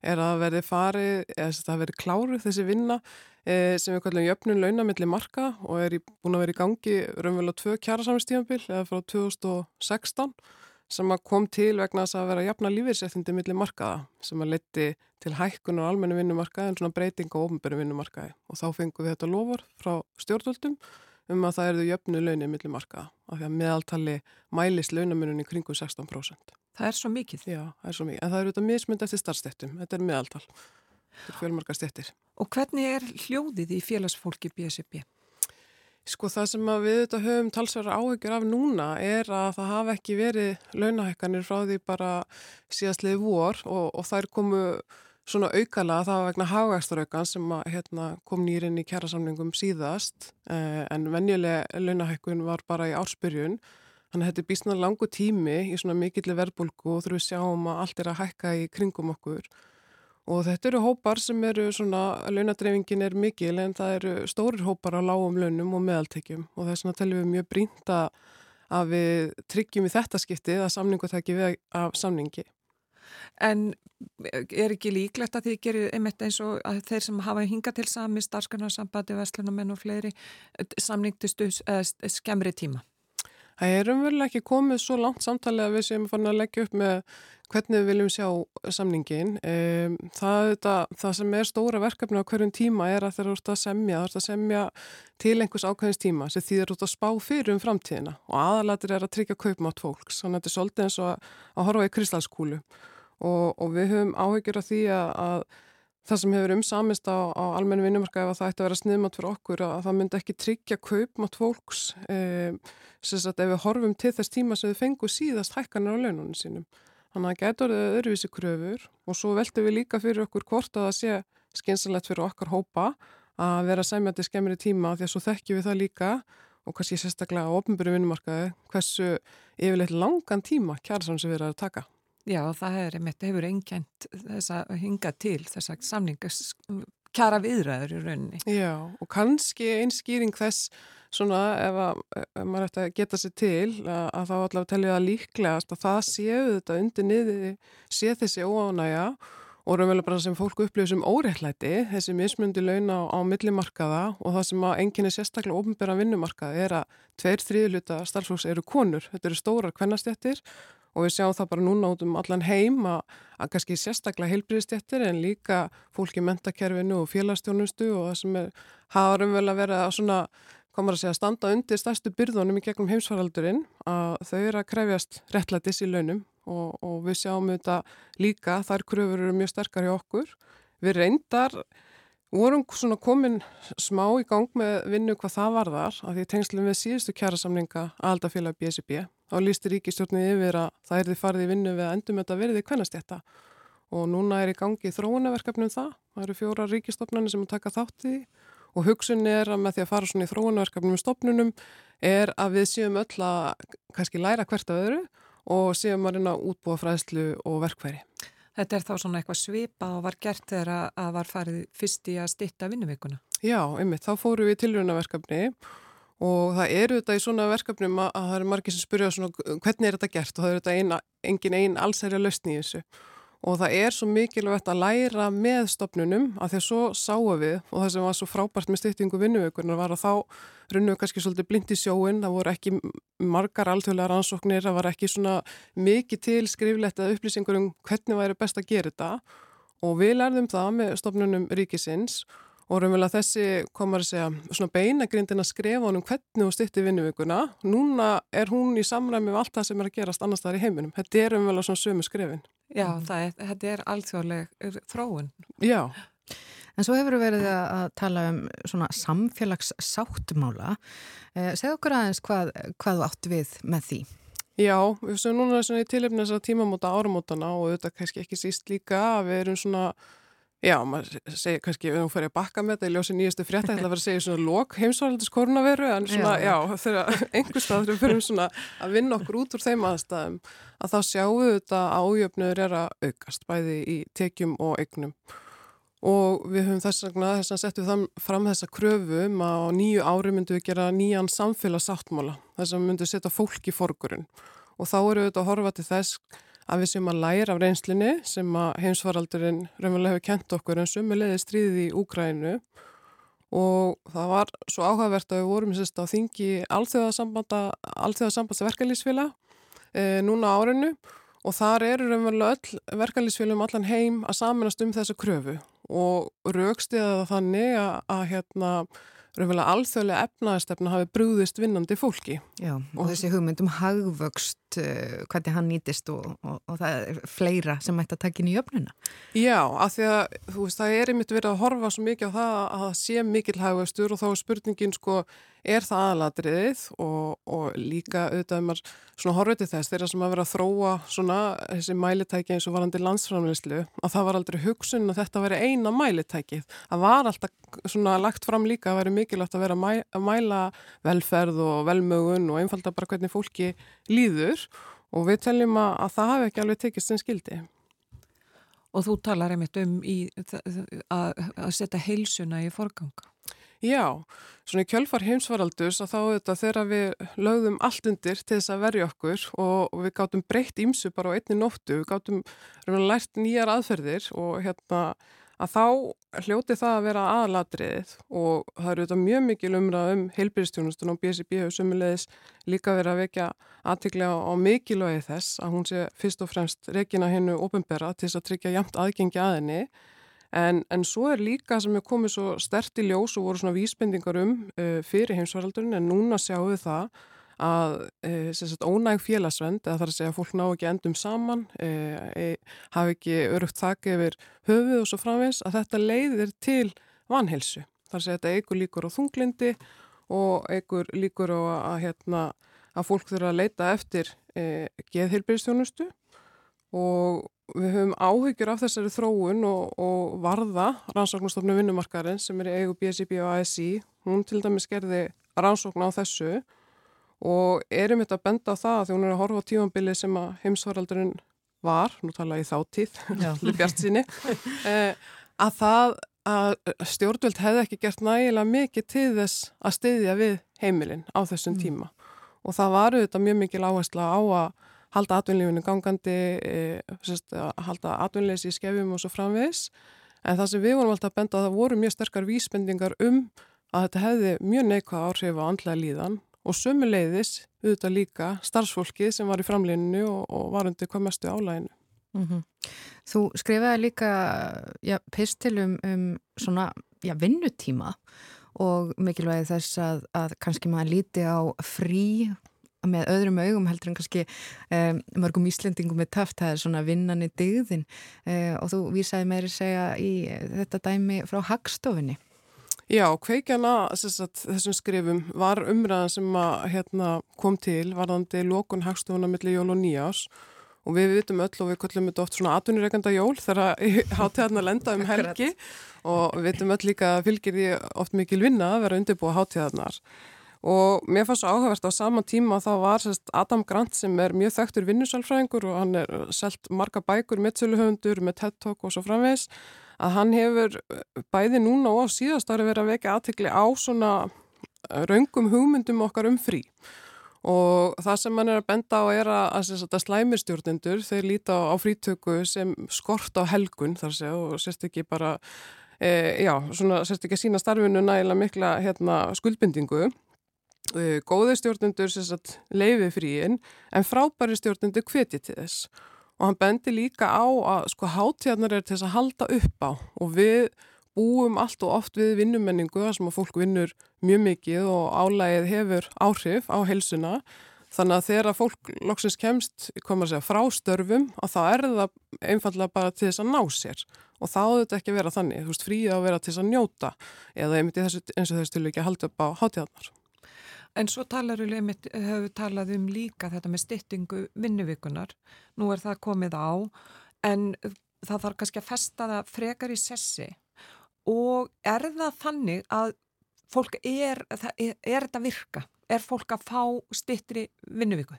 er að verði farið, eða það verði kláruð þessi vinna e, sem við kallum jöfnun launamilli marka og er í, búin að vera í gangi raunverulega tvö kjærasamstíðanbill eða frá 2016 sem kom til vegna þess að vera jafna lífeyrsréttindi milli markaða sem að leti til hækkun og almennu vinnumarkaði en svona breyting á ofnbæru vinnumarkaði og þá fengum við þetta lofar frá stjórnvöldum um að það erðu jöfnu launir milli markaða af því að meðaltali mælis launamunum í kringum 16%. Það er svo mikið. Já, það er svo mikið. En það eru þetta mismund eftir starfstettum. Þetta er meðaltal. Þetta er fjölmarka stettir. Og hvernig er hljóðið í félagsfólki BSB? Sko það sem við þetta höfum talsverðar áhyggjur af núna er að það hafa ekki verið launahækkanir frá því bara síðastliði vor og, og þær komu svona aukala það var vegna hagagstaraukan sem að, hérna, kom nýrin í kjærasamlingum síðast eh, en venjulega launahækkun var bara í ársbyrjun Þannig að þetta er bísna langu tími í svona mikillir verbulgu og þurfum við sjáum að allt er að hækka í kringum okkur. Og þetta eru hópar sem eru svona, launadreifingin er mikil en það eru stórir hópar á lágum launum og meðaltekjum og það er svona telum við mjög brínt að við tryggjum í þetta skiptið að samningu þekki við af samningi. En er ekki líklegt að þið gerir einmitt eins og að þeir sem hafa hingað til sami starfskarnarsambandi, vestlunamenn og fleiri samningtistu skemmri tíma? Það er umverulega ekki komið svo langt samtalið að við séum fann að leggja upp með hvernig við viljum sjá samningin. Það, það, það sem er stóra verkefni á hverjum tíma er að þeir eru út að semja, það eru að semja til einhvers ákveðins tíma sem þýðir út að spá fyrir um framtíðina og aðalatir er að tryggja kaupmátt fólks. Þannig að þetta er svolítið eins og að horfa í kristalskúlu og, og við höfum áhyggjur af því að, að Það sem hefur umsamist á, á almennu vinnumarka ef það ætti að vera sniðmátt fyrir okkur að það myndi ekki tryggja kaupmátt fólks e, sem sagt ef við horfum til þess tíma sem við fengum síðast hækkanir á laununum sínum. Þannig að það getur öðruvísi kröfur og svo veltum við líka fyrir okkur hvort að það sé skynsalegt fyrir okkar hópa að vera sæmjandi skemmri tíma því að svo þekkjum við það líka og kannski sérstaklega á ofnbyrju vinnumarkaði hversu yfirleitt langan tíma kjærasam sem við erum að taka. Já, það er einmitt, hefur engjent þess að hinga til þess að samningas kjara viðræður í rauninni. Já, og kannski einskýring þess svona ef, að, ef maður ætti að geta sér til að, að þá allavega telja það líklegast að það séu þetta undir niður sé þessi óánægja og raunverulega bara sem fólku upplifir sem óreiklæti, þessi mismundi launa á, á millimarkaða og það sem að enginni sérstaklega ofnbæra vinnumarkaða er að tveir þriðluta starfsfólks eru konur, þetta eru stórar kvennastjættir og við sjáum það bara núna út um allan heim að, að kannski sérstaklega heilbriðstjættir en líka fólki mentakerfinu og félagstjónustu og það sem er, hafa verið að svona komar að segja að standa undir stærstu byrðunum í gegnum heimsfaraldurinn að þau eru að krefjast réttlætis í launum og, og við sjáum þetta líka, þar kröfur eru mjög sterkar hjá okkur. Við reyndar vorum svona komin smá í gang með vinnu hvað það varðar af því tengslum við síðustu kjærasamlinga aldafélag BSB. Þá lísti ríkistjórnið yfir að það er því farið í vinnu við að endum þetta verði kvennastjætta og núna er í gangi þróunaverkefnum um það. Það eru fjóra ríkistofnarnir sem að taka þátt í og hugsunni er að með því að fara svona í þróunaverkefnum í stopnunum er að við séum öll að kannski læra hvert af öðru og séum að reyna útbúa fræðslu og verkværi. Þetta er þá svona eitthvað svipa og var gert þegar að var farið fyrst í að stitta vinnuveikuna? Já, einmitt, þá fóru við tilrönaverkefni og það eru þetta í svona verkefnum að, að það eru margir sem spyrja svona hvernig er þetta gert? Og það eru þetta ein, engin einn allsærja lausni í þessu. Og það er svo mikilvægt að læra með stopnunum að því að svo sáum við og það sem var svo frábært með styrtingu vinnuvökunar var að þá runnum við kannski svolítið blind í sjóin, það voru ekki margar alþjóðlega rannsóknir, það var ekki svona mikið til skriflegt að upplýsingur um hvernig væri best að gera þetta. Og við lærðum það með stopnunum ríkisins og raunverulega þessi komar að segja svona beinagrindin að skrefa honum hvernig hún styrti vinnuvíkuna. Núna er hún í samræmi með allt það sem er að gerast annars þar í heiminum. Þetta er raunverulega svona sömu skrefin. Já, er, þetta er alþjóðleg þróun. Já. En svo hefur við verið að tala um svona samfélagssáttmála. Eh, segð okkur aðeins hvað, hvað þú átt við með því? Já, við séum núna svona í tilefni þessara tímamóta áramótana og þetta kannski ekki síst líka að við erum svona Já, maður segir kannski, við höfum farið að bakka með þetta í ljósi nýjastu frétta, þetta var að segja svona lok heimsvaraldis koronaviru, en svona, já, já þegar einhver stað þurfum fyrir svona að vinna okkur út úr þeim aðstæðum, að þá sjáum við þetta ájöfnur er að aukast, bæði í tekjum og eignum. Og við höfum þess vegna, þess að settum við fram þessa kröfum að á nýju ári myndum við gera nýjan samfélagsáttmála, þess að myndum við setja fólk í forgurinn. Og þá eru við að horfa til þess að við sem að læra af reynslinni sem að heimsvaraldurinn raunverulega hefur kent okkur en sumulegði stríðið í Úkrænu og það var svo áhugavert að við vorum sérst á þingi alþjóðasambandsverkalýsfélag e, núna árinu. Og þar eru raunverulega öll verkalýsfélagum allan heim að saminast um þessa kröfu. Og raukstiða það þannig að, að hérna raunverulega alþjóðlega efnaðastefna hafi brúðist vinnandi fólki. Já, og, og þessi hugmynd um hagvöxt, uh, hvernig hann nýtist og, og, og það er fleira sem ætti að taka inn í öfnuna. Já, af því að þú veist, það er einmitt verið að horfa svo mikið á það að það sé mikil hagvöxtur og þá er spurningin sko, er það aðladriðið og, og líka auðvitað um að svona horfið til þess þeirra sem að vera að þróa svona þessi mælitæki eins og varandi landsframleyslu að það var aldrei hugsun að þetta veri eina mælitækið. Það var alltaf svona lagt fram líka að veri mikilvægt að vera mæ, að mæla velferð og velmögun og einfalda bara hvernig fólki líður og við teljum að, að það hafi ekki alveg tekist sem skildi. Og þú talar einmitt um í, að, að setja heilsuna í forganga. Já, svona í kjölfar heimsvaraldus að þá þetta þegar við lögðum allt undir til þess að verja okkur og, við gáttum breytt ímsu bara á einni nóttu, við gáttum lært nýjar aðferðir og hérna að þá hljóti það að vera aðalatriðið og það eru þetta mjög mikil umræð um heilbyrjastjónustun og BSB hefur sömulegis líka verið að vekja aðtiklega á mikilvægi þess að hún sé fyrst og fremst regina hennu ofinbera til þess að tryggja jamt aðgengi að henni En, en svo er líka sem er komið svo stert í ljós og voru svona vísbendingar um uh, fyrir heimsvaraldurinn en núna sjáum við það að uh, sagt, ónæg félagsvend, eða þar að segja að fólk ná ekki endum saman, uh, e, hafi ekki örugt þakki yfir höfuð og svo framvegs, að þetta leiðir til vanhelsu. Þar að segja að þetta eigur líkur á þunglindi og eigur líkur á að, hérna, að fólk þurfa að leita eftir geðheilbyrjastjónustu og við höfum áhyggjur af þessari þróun og, og varða rannsóknastofnu vinnumarkarinn sem er í eigu BSIB og ASI hún til dæmis gerði rannsókn á þessu og erum þetta að benda á það því hún er að horfa á tímanbili sem að heimsvaraldurinn var, nú tala ég þáttíð bjart síni eh, að það að stjórnvöld hefði ekki gert nægilega mikið til þess að styðja við heimilinn á þessum mm. tíma. Og það varu þetta mjög mikil áhersla á að halda atvinnlífinu gangandi, e, sérst, halda atvinnleysi í skefjum og svo framvegs. En það sem við vorum alltaf að benda að það voru mjög sterkar vísbendingar um að þetta hefði mjög neikvæð áhrif á andlega líðan og sömuleiðis auðvitað líka starfsfólki sem var í framlýninu og, og var undir hvað mestu álæginu. Mm -hmm. Þú skrifaði líka ja, pistil um, um svona ja, vinnutíma og mikilvægi þess að, að kannski maður líti á frí með öðrum augum heldur en kannski um, mörgum íslendingum með taft það er svona vinnan í digðin um, og þú vísaði meiri segja í þetta dæmi frá hagstofinni Já, kveikjana sagt, þessum skrifum var umræðan sem að, hérna, kom til varðandi lókun hagstofuna millir jól og nýjás og við vitum öll og við köllum þetta oft svona atvinnureikanda jól þegar hátíðarna lenda um helgi. Og við vitum öll líka að fylgir því oft mikil vinna að vera undirbúa hátíðarnar og mér fannst svo áhugavert á sama tíma þá var sérst, Adam Grant sem er mjög þekktur vinnusálfræðingur og hann er selt marga bækur, mittsöluhöndur, með TED Talk og svo framvegs að hann hefur eh, bæði núna og á síðast ári verið að vekja aðtikli á svona eh, raungum hugmyndum okkar um frí. Og það sem hann er að benda á er að, að, að slæmirstjórnendur þeir líta á, á frítöku sem skort á helgun þar sé og sérst ekki bara e, já, svona sérst ekki að sína starfinu nægilega mikla hérna, skuldbindingu góði stjórnendur sérst leiði fríin en frábæri stjórnendur hveti til þess. Og hann bendi líka á að sko hátíðarnar er til þess að halda upp á. Og við búum allt og oft við vinnumenningu þar sem að fólk vinnur mjög mikið og álægið hefur áhrif á helsuna þannig að þegar að fólk loksins kemst segja, frá störfum að þá er það einfallega bara til þess að ná sér. Og þá auðvitað ekki að vera þannig, þú veist fríða að vera til þess að njóta. Eða einmitt eins og þessu til ekki að halda upp á hátíðarnar. En svo talar við, hefur talað um líka þetta með styttingu vinnuvikunar. Nú er það komið á en það þarf kannski að festa það frekar í sessi og er það þannig að fólk er, er, er þetta virka? Er fólk að fá styttri vinnuviku?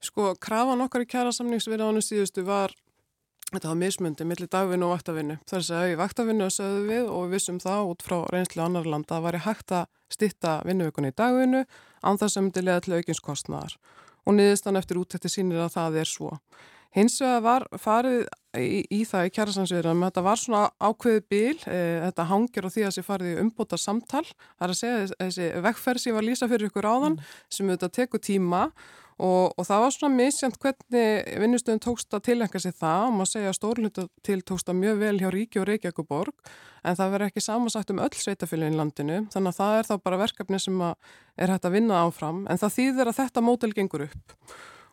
Sko, krafan okkar í kjæra samningsverðanum síðustu var Þetta var mismundi millir dagvinnu og vaktavinnu. Það er að í vaktavinnu að segðu við og við vissum það út frá reynslu annar landa að væri hægt að stitta vinnuvikunni í dagvinnu án það sem myndi leða til aukinskostnaðar. Og niðurstan eftir útætti sínir að það er svo. Hins vegar var farið í, í það í kjærasansviðram, þetta var svona ákveði bíl, e, þetta hangir á því að þessi farið í umbúta samtal. Það er að segja þessi vekkferð sem ég var að lýsa fyrir ykkur áðan sem auðvitað teku tíma Og, og það var svona misjant hvernig vinnustöðun tókst að tilhenga sig það og maður segja að stórluta til tókst að mjög vel hjá Ríki og Reykjavíkuborg en það verður ekki samansagt um öll sveitafélagin landinu þannig að það er þá bara verkefni sem er hægt að vinna áfram en það þýðir að þetta mótel gengur upp.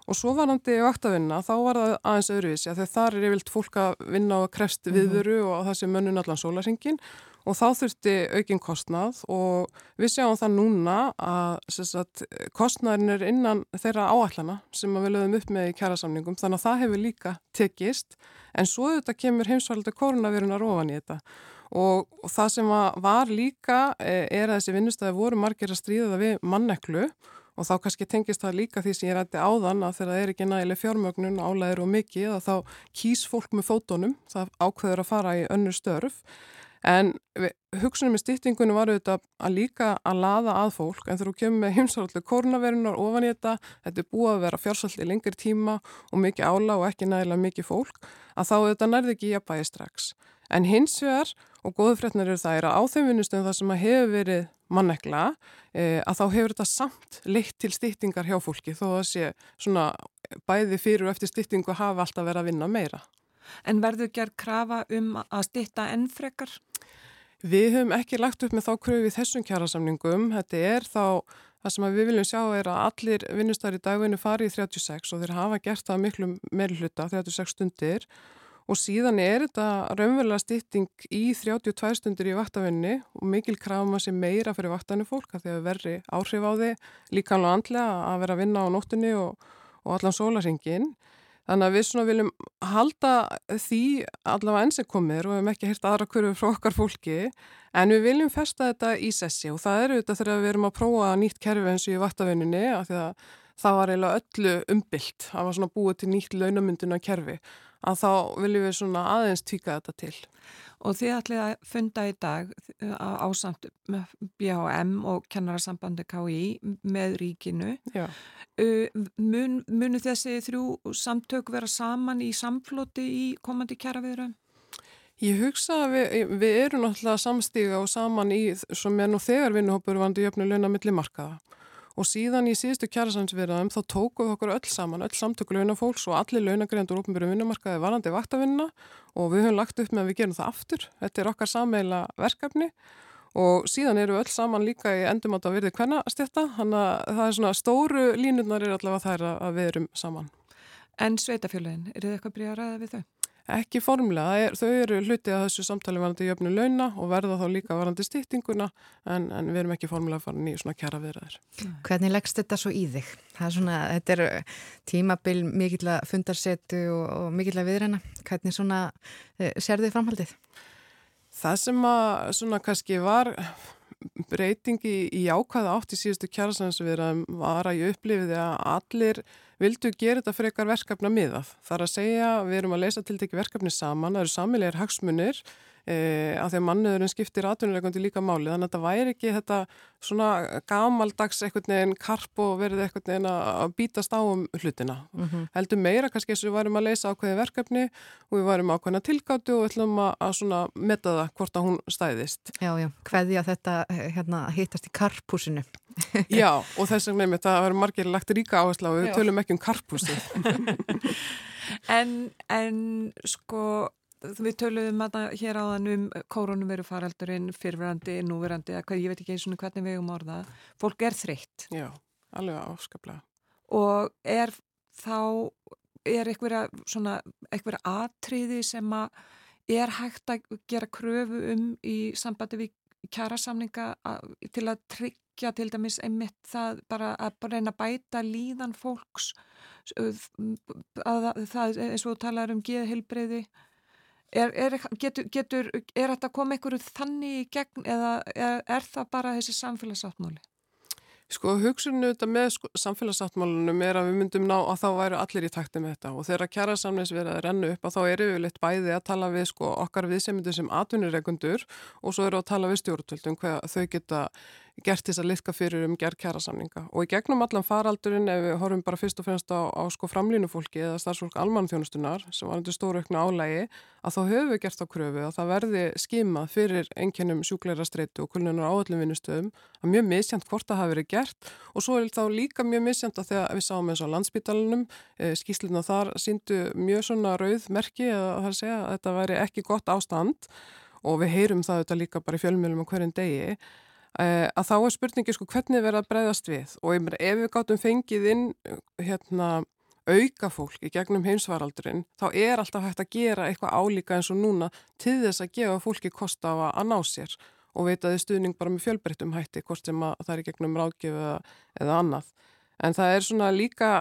Og svo varandi í vaktavinna þá var það aðeins öðruvísi að þar er yfirlt fólk að vinna á krefst mhm. viðveru og það sé mönnun allan sólarsingin og þá þurfti aukinn kostnað og við sjáum það núna að sagt, kostnaðin er innan þeirra áallana sem við lögum upp með í kjærasamningum þannig að það hefur líka tekist. En svo þetta kemur heimsvalda koronavirunar ofan í þetta. Og, og það sem var líka e, er að þessi vinnustæði voru margir að stríða það við manneklu. Og þá kannski tengist það líka því sem ég rætti áðan að þegar það er ekki nægileg fjármögnun álæðir og mikið að þá kýs fólk með fótonum, það ákveður að fara í önnur störf En hugsunum með stýttingunum var auðvitað að líka að laða að fólk en þú kemur með heimsarallu kórnaverunar ofan í þetta, þetta er búið að vera fjársallt í lengri tíma og mikið ála og ekki nægilega mikið fólk, að þá auðvitað nærði ekki í að bæja strax. En hins vegar, og góðu fréttnar eru það, er að á þeim vinnustöðum það sem að hefur verið mannekla, e, að þá hefur þetta samt leitt til stýttingar hjá fólki þó að sé svona bæði fyrir og eftir stýttingu hafa alltaf verið að vinna meira. En verður gerð krafa um að stýtta ennfrekar? Við höfum ekki lagt upp með þá kröfu í þessum kjærasamningum. Þetta er þá, það sem við viljum sjá er að allir vinnustar í dagvinnu fari í 36 og þeir hafa gert það miklu meðluta, 36 stundir og síðan er þetta raunverulega stýtting í 32 stundir í vaktavinni og mikil krafma sem meira fyrir vaktanir fólk að því að verri áhrif á því líkanlega andlega að vera að vinna á nóttunni og, og allan sólarsingin. Þannig að við svona viljum halda því allavega enn sem komir og við hefum ekki hirt aðra hverju frá okkar fólki. En við viljum festa þetta í sessi og það eru þetta þegar við erum að prófa nýtt kerfi eins og í vattavinnunni af því að það var eiginlega öllu umbylt, það var svona búið til nýtt launamynduna kerfi að þá viljum við svona aðeins tvíka þetta til. Og þið ætlið að funda í dag á ásamt BHM og kennarasambandi KI með ríkinu. Mun, munu þessi þrjú samtök vera saman í samfloti í komandi kjæraviðra? Ég hugsa að við, við erum náttúrulega samstíga og saman í, sem er nú þegar vinnuhópur vandi jöfnu launa millir markaða og síðan í síðustu kjærasamsverðum þá tókuð okkur öll saman, öll samtöku launafólks og allir launagreðandur ópenbjörnum vinnumarkaði varandi vaktavinna og við höfum lagt upp með að við gerum það aftur. Þetta er okkar sameila verkefni og síðan eru öll saman líka í endumátt að verði hvenna stjætta, þannig að það er svona stóru línurnar er allavega þær að við erum saman. En sveitafjöluðin, er þið eitthvað bríð að ræða við þau? Ekki formlega, er, þau eru hluti að þessu samtali varandi jöfnu launa og verða þá líka varandi stýttinguna en, en við erum ekki formlega farin í svona kjara viðræðir. Hvernig leggst þetta svo í þig? Er svona, þetta er tímabil mikill að fundarsetu og, og mikill að viðræna. Hvernig svona eh, sér þið framhaldið? Það sem að svona kannski var breytingi í ákvæða átt í síðustu kjærasansviðraðum var að ég upplifiði að allir vildu gera þetta frekar verkefna miðað. Það er að segja við erum að leysa til tekki verkefni saman, það eru samilegir hagsmunir e, af því að manniðurinn skiptir atvinnuleikundi líka máli þannig að þetta væri ekki þetta svona gamaldags eitthvað neginn karp og verið eitthvað neginn að bítast á um hlutina. Mm -hmm. Heldur meira kannski eins og við varum að leysa ákveði verkefni og við varum ákveðina tilgáttu og ætlum að, að svona metta það hvort að hún stæðist. Já, já, hveði að þetta hérna, hittast í karphúsinu. já, og þess vegna með þetta verður margir lagt ríka áherslu og við já. tölum ekki um karphúsi. en, en sko Við töluðum hér áðan um koronaviru faraldurinn, fyrverandi, núverandi, ég veit ekki eins og hvernig við um orða. Fólk er þreytt. Já, alveg áskaplega. Og er þá, er eitthvað atriði sem að er hægt að gera kröfu um í sambandi við kjærasamninga til að tryggja til dæmis einmitt það bara að reyna að bæta líðan fólks að það eins og þú talar um geðhilbreyði Er, er, getur, getur, er þetta koma einhverju þannig í gegn eða er, er það bara þessi samfélagsáttmáli? Sko hugsunum þetta með sko, samfélagsáttmálunum er að við myndum ná að þá væru allir í takti með þetta og þegar kjæra samleins verið að renna upp að þá eru við litt bæði að tala við sko okkar viðsemindu sem atvinnureikundur og svo eru að tala við stjórnvöldum hvað þau geta gert þess að liðka fyrir um gerð kjærasamninga og í gegnum allan faraldurinn ef við horfum bara fyrst og fremst á, á sko framlínufólki eða starfsfólk almanþjónustunar sem var undir stóru aukna álægi að þá höfum við gert á kröfu að það verði skimað fyrir einkennum sjúkleira streitu og kullunar áallum vinnustöðum að mjög misjant hvort það hafi verið gert. Og svo er þá líka mjög misjant að þegar við sáum eins á landsbítalunum e, skýsluna þar síndu mjög svona rauð merki að að þetta væri ekki gott ástand. Og við heyrum það þetta líka bara í fjölmjölum á hverjum degi Eh, að þá er spurningi sko hvernig verða að breyðast við og ef við gáttum fengið inn hérna auka fólk í gegnum heimsvaraldurinn þá er alltaf hægt að gera eitthvað álíka eins og núna til þess að gefa fólki kosta á að ná sér og veita þið stuðning bara með fjölbreyttum hætti hvort sem það er gegnum ráðgjöf eða, eða annað. En það er svona líka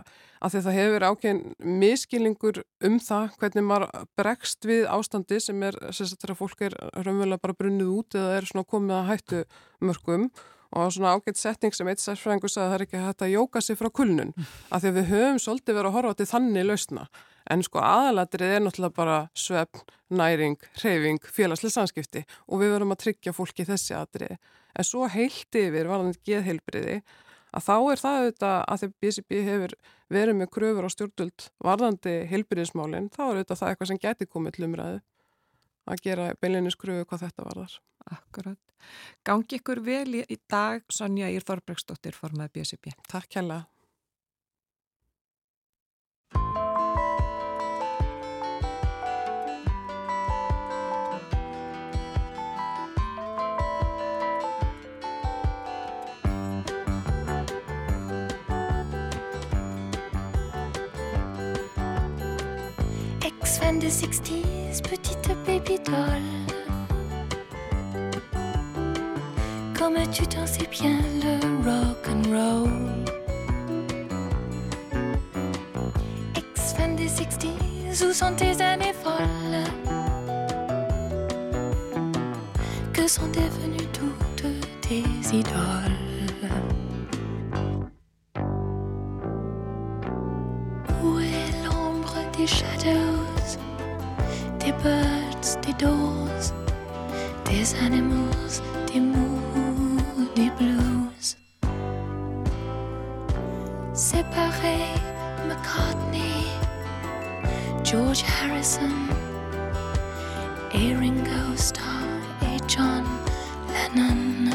að því það hefur ákveðin miskilningur um það hvernig maður bregst við ástandi sem er, sérstaklega þegar fólk er raunverulega bara brunnið út eða er svona komið að hættu mörgum og svona ágætt setning sem eitt sérfræðingur sagði að það er ekki hægt að jóka sig frá kulnun að því að við höfum svolítið verið að horfa til þannig lausna. En sko aðalatrið er náttúrulega bara svefn, næring, hreyfing, félagslega samskipti og við verum að tryggja fólki þessi atrið en svo heilti yfir varðan geðheilbriði að þá er það auðvitað að þegar BCB hefur verið með kröfur á stjórnvöld varðandi heilbyrðismálinn, þá er auðvitað það eitthvað sem geti komið til umræðu að gera beilinnis kröfu hvað þetta varðar. Akkurat. Gangi ykkur vel í dag, Sonja Ír Þorbregsdóttir, formað BCB. Takk hella. Fan des 60s, petite baby doll. Comme tu t'en sais bien le rock and roll. Ex-fan des 60s, où sont tes années folles? Que sont devenues toutes tes idoles? Où est l'ombre des shadows? Birds, des doors, des animals, moods, des blues. Séparé, McCartney, George Harrison, et Ringo Starr et John Lennon.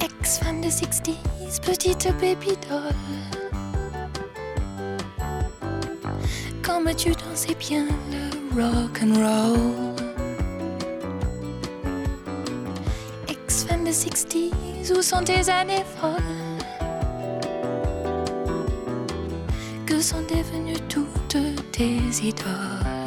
Ex-fan des 60s, petite baby doll. Comme tu dansais bien le rock and roll. Ex-fan des 60s, où sont tes années folles? Que sont devenues toutes tes idoles?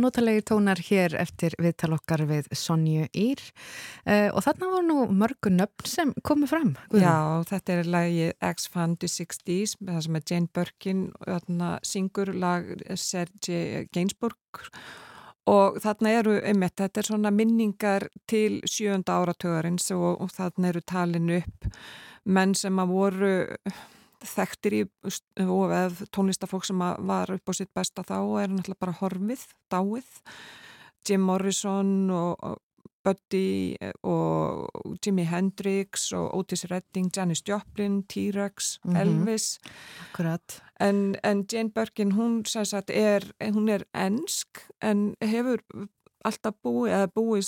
Já, notalegi tónar hér eftir viðtal okkar við Sonju Ír uh, og þarna var nú mörgu nöfn sem komið fram. Guðrún. Já, þetta er lagið X-Fan the 60s, það sem er Jane Birkin syngur lag Sergi Gainsbourg og þarna eru, einmitt, þetta er svona minningar til sjönda áratögarins og, og þarna eru talin upp menn sem að voru þekktir í eða tónlistafólk sem var upp á sitt besta þá og er náttúrulega bara horfið, dáið Jim Morrison og, Buddy og Jimi Hendrix og Otis Redding, Janis Joplin, T-Rex, Mhm. Elvis Akkurat. en, en Jane Birkin hún, sagt, er, hún er ensk en hefur alltaf búið eða búið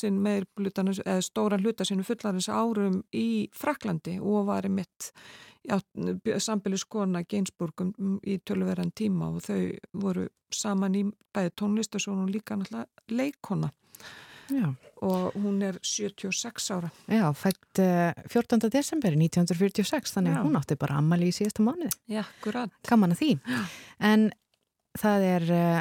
hlutanu, eða stóra hluta sinu fullarins árum í Fraklandi og var í mitt sambilis kona Gainsbourg um, í tölverðan tíma og þau voru saman í bæði tónlist og svo hún líka náttúrulega leikona Já, og hún er 76 ára. Já fætt uh, 14. desember 1946, þannig að hún átti bara ammali í síðasta mánuði. Já, akkurat. Gaman að því. En það er uh,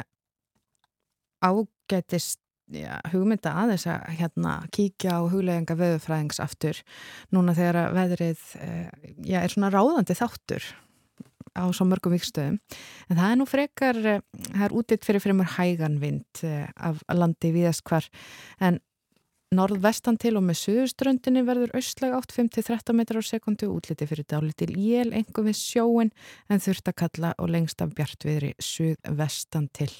ágætist já, hugmynda aðeins að hérna, kíkja á hugleðinga veðurfræðings aftur núna þegar að veðrið uh, já, er svona ráðandi þáttur á svo mörgum vikstöðum en það er nú frekar, uh, það er útitt fyrir fremur hægan vind uh, af landi viðast hvar en norðvestan til og með suðuströndinni verður austlag átt 5-13 metrar á sekundu útliti fyrir dálitil jél, engum við sjóin en þurft að kalla og lengst af bjartviðri suðvestan til.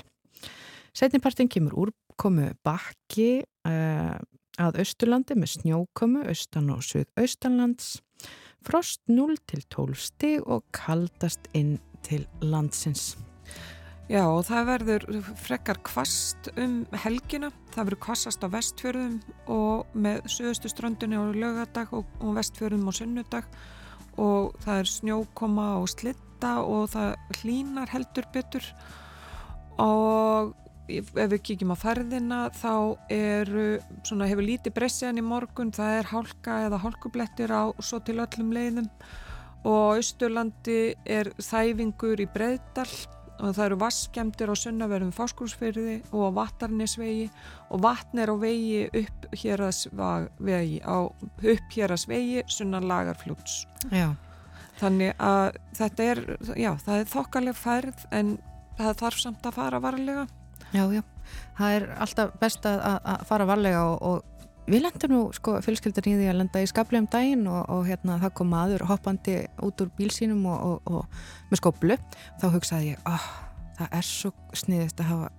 Setnipartin kemur úrkomu bakki uh, að Östurlandi með snjókomu, austan og suðaustanlands, frost 0 til 12 stig og kaldast inn til landsins. Já og það verður frekkar kvast um helgina, það verður kvassast á vestfjörðum og með söðustu ströndinni á lögadag og, og vestfjörðum á sunnudag. Og það er snjókoma og slitta og það hlínar heldur betur. Og ef við kíkjum á ferðina þá eru, svona hefur lítið breysiðan í morgun, það er hálka eða hálkublettir á svo til öllum leiðum. Og Austurlandi er þæfingur í Breiðdal og það eru vasskemdir á sunnaverðum fáskúrsfyrði og á vattarnisvegi og vatn er á vegi upp hér að vegi á upp hér að svegi sunnan lagarflúts Já. þannig að þetta er já, það er þokkaleg færð en það þarf samt að fara varlega Já, já. það er alltaf best að, að fara varlega og, og við lendum nú sko fjölskyldar í því að lenda í skabli um daginn og, og hérna það kom aður hoppandi út úr bílsínum og, og með skoblu þá hugsaði ég, oh, það er svo sniðist að hafa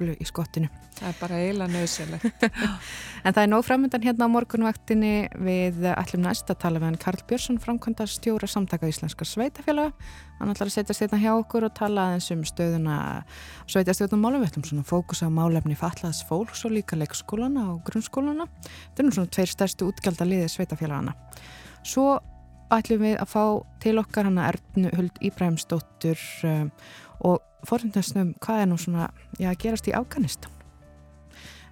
skoblu í skottinu. Það er bara eiginlega nöðsilegt. en það er nóg framöndan hérna á morgunvaktinni við ætlum næst að tala með hann Karl Björnsson, framkvæmdar stjóra samtaka íslenskar sveitafélaga. Hann ætlar að setja styrna hjá okkur og tala aðeins um stöðuna sveitastjóðnum málum. Við ætlum svona fókus á málefni fallaðs fólks og líka leikskólana og grunnskólana. Þetta er nú svona tveir stærstu útgjaldaliði sveitafélagana. Svo ætlum við að fá til okkar hana Ernu Huld Íbræmsdóttur um, og forundastum hvað er nú svona já, gerast í Afganistan?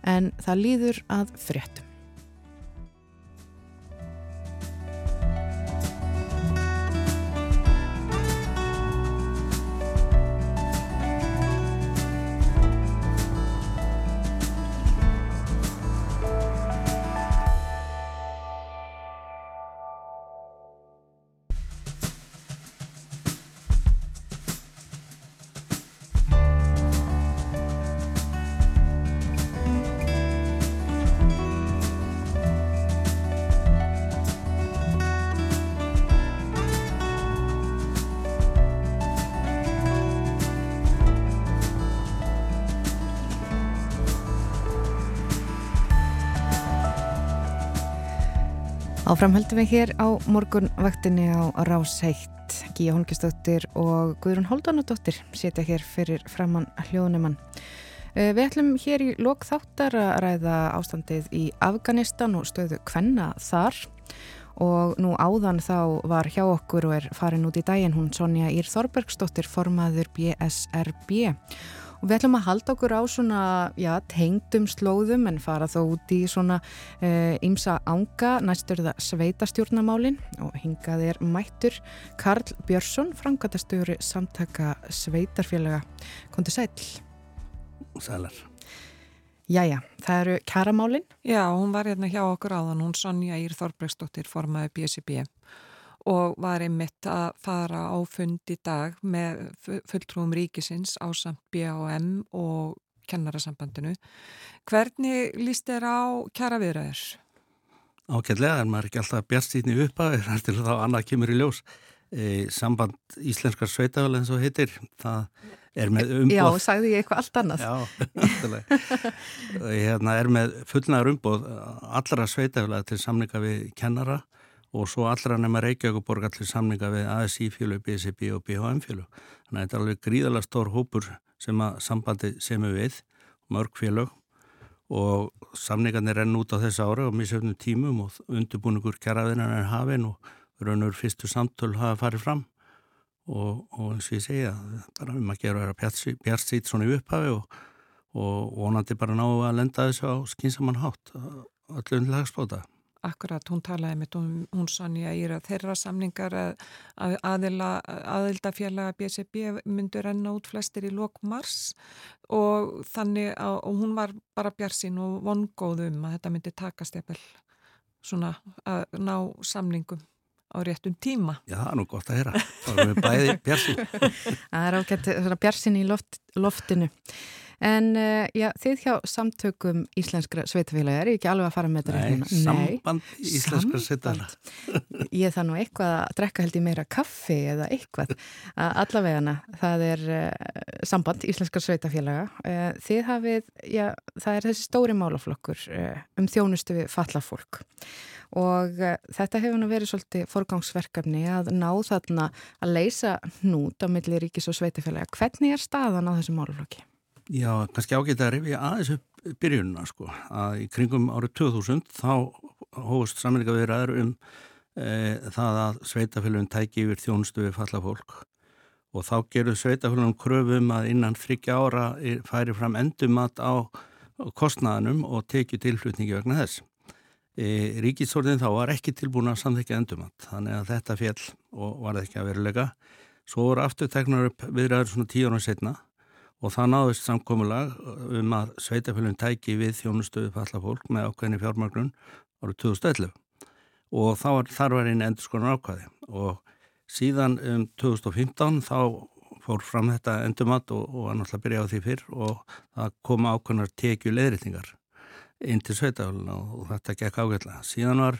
En það líður að fréttum Áframhaldum við hér á morgunvaktinni á Rás 1. Gíja Holmgjastóttir og Guðrún Holdanadóttir setja hér fyrir framann hljóðnumann. Eh, við ætlum hér í lok þáttar að ræða ástandið í Afganistan og stöðu Kvenna þar og nú áðan þá var hjá okkur og er farin út í daginn hún Sonja Ír Þorbergsdóttir formaður BSRB og við ætlum að halda okkur á svona já, tengdum slóðum en fara þó út í svona ymsa uh, ánga, næstur það sveitastjórnamálin og hingað er mættur Karl Björnsson frangatastjóri samtaka sveitarfélaga. Kondi Sæl Sælar. Jæja, það eru kæramálin Já, hún var hérna hjá okkur áðan, hún Sonja Ír Þorbergsdóttir formaði BSB og var einmitt að fara á fund í dag með fulltrúum ríkisins á samt BAM og kennarasambandinu. Hvernig líst þér á kjara viðræður? Ákveðlega, en maður er ekki alltaf bjartstýtni upp að það er til þá annað kemur í ljós. E, samband Íslenskar Sveitafélag eins og heitir, það er með umbóð. Já, sagði ég eitthvað allt annað. Já, alltaf. hérna er með fullnaður umbóð allra Sveitafélag til samlinga við kennara og svo allra nema Reykjavíkuborg allir samninga við ASI fjölu, BSB og BHM fjölu. Þannig að þetta er alveg gríðalega stór hópur sem að sambandi semur við, mörg fjölu og samningarnir renn út á þessu ára og misöfnum tímum og undirbúningur kjaraðinan er hafinn og raunur fyrstu samtöl hafa farið fram og, og eins og ég segja, bara um að gera að vera bjart sýt svona í upphafi og, og vonandi bara ná að lenda þessu á skinsamann hátt öllu undlagsbóta. Akkurat, hún talaði með um, hún Sonja Íra þeirra samningar að aðila, aðildafélaga BCB myndur enna út flestir í lok mars og þannig að og hún var bara bjarsinn og vongóðum að þetta myndi takast eppel svona að ná samningum á réttum tíma. Já, það er nú gott að heyra. Það er bæði bjarsinn. Það er ágætt bjarsinn í loft, loftinu. En uh, já, þið hjá samtökum íslenskra sveitafélagi er ekki alveg að fara með þetta Nei, samband íslenskra sveitafélagi. Ég það nú eitthvað að drekka held í meira kaffi eða eitthvað. Allavegana, það er uh, samband íslenskra sveitafélaga. Uh, þið hafið, já, það er þessi stóri málaflokkur um þjónustu við fallafólk. Og þetta hefur nú verið svolítið forgangsverkefni að ná þarna að leysa hnút á milli ríkis og sveitafélaga. Hvernig er staðan á þessu málaflokki? Já, kannski ágætt að rifja aðeins upp byrjununa sko, að í kringum árið 2000 þá hóst samlinga við ræður um e, það að sveitafélagin tæki yfir þjónustu við falla fólk og þá gerur sveitafélagin kröfum að innan þryggja ára færi fram endumat á kostnaðanum og tekju tilflutningi vegna þess. E, Ríkisordin þá var ekki tilbúin að samþekja endumat, þannig að þetta fjell og var ekki að verulega. Svo voru afturtegnar upp viðræður svona tíu ára setna og það náðist samkomulag um að sveitafélagin tæki við þjónustöðu falla fólk með ákveðinni fjármagnun árið 2011 og var, þar var einn endur skonar ákvæði og síðan um 2015 þá fór fram þetta endumat og, og náttúrulega að byrja á því fyrr og það kom ákveðnar tekju leðritingar inn til sveitafélina og, þetta gekk ágætlega. Síðan var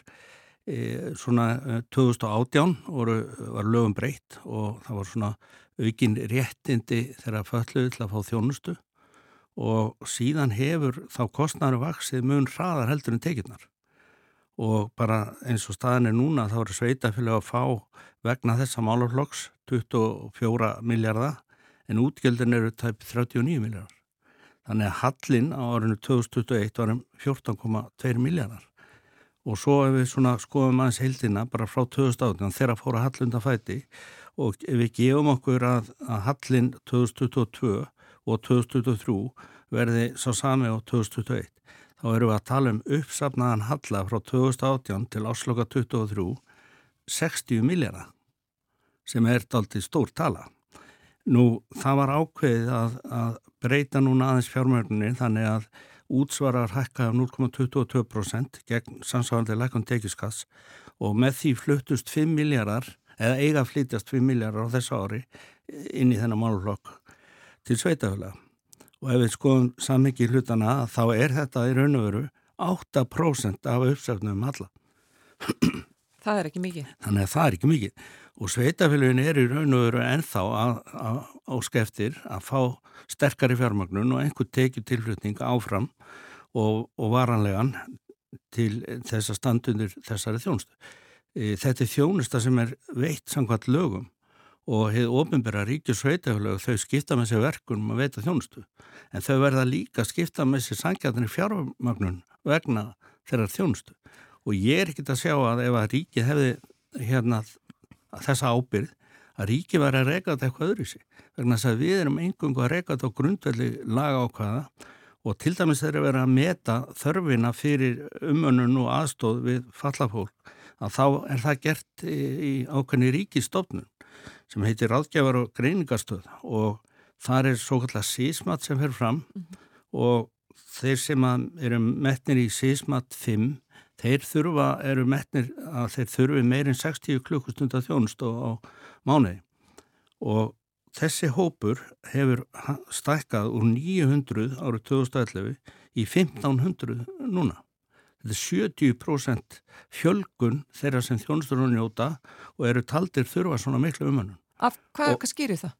e, svona 2018 voru, var lögum breytt og það var svona aukin réttindi þegar fölluði til að fá þjónustu og síðan hefur þá kostnæru vaksið mun hraðar heldur en tekjurnar og bara eins og staðin er núna þá eru sveitafélag að fá vegna þessa málaflokks 24 miljardar en útgjöldin eru tæp 39 miljardar. Þannig að hallin á árinu 2021 var um 14,2 miljardar og svo ef við skoðum aðeins heildina bara frá 2018 þegar fóra hallunda fæti og ef við gefum okkur að, að hallin 2022 og 2023 verði svo sami á 2021 þá erum við að tala um uppsafnaðan halla frá 2018 til ásloka 2023 60 miljardar sem er aldrei stór tala. Nú það var ákveðið að, að breyta núna aðeins fjármörgunni þannig að útsvarar hækka 0,22% gegn samsvarandi lækon tekjuskass og með því fluttust 5 miljardar eða eiga flytjast 5 miljardar á þessu ári inn í þennan málflokk til sveitafélag. Og ef við skoðum sammyggi hlutana þá er þetta í raun og veru 8% af uppsöfnum alla. Það er ekki mikið. Þannig að það er ekki mikið og sveitafélagin er í raun og veru ennþá á skeftir að fá sterkari fjármagnun og einhver tekið tilflutning áfram og, og varanlegan til þess að standundir þessari þjónustu. E, þetta er þjónusta sem er veitt samkvæmt lögum og hefur ofinbæra ríkjur sveitafélag þau skipta með sér verkunum að veita þjónustu. En þau verða líka skipta með sér sangjarnir fjármagnun vegna þeirra þjónustu. Og ég er ekkit að sjá að ef að ríki hefði hérna þessa ábyrð að ríki var að reyka þetta eitthvað öðru sig vegna þess að við erum engungu að reyka þetta á grundvelli laga ákvaða og til dæmis þeirra verið að meta þörfina fyrir umönnun og aðstóð við fallafólk að þá er það gert í ákveðni ríkistofnun sem heitir Ráðgjafar og greiningastöð og þar er svo kallar sísmat sem fer fram mm -hmm. og þeir sem eru metnir í sísmat 5 þeir þurfa, eru metnir að þeir þurfi meirinn 60 klukkustundar þjónust á mánuði og þessi hópur hefur stækkað úr 900 árið 2011 í 1500 núna. Þetta er 70% fjölgun þeirra sem þjónustur og njóta og eru taldir þurfa svona miklu umhannun. Af hvað, hvað skýrir það?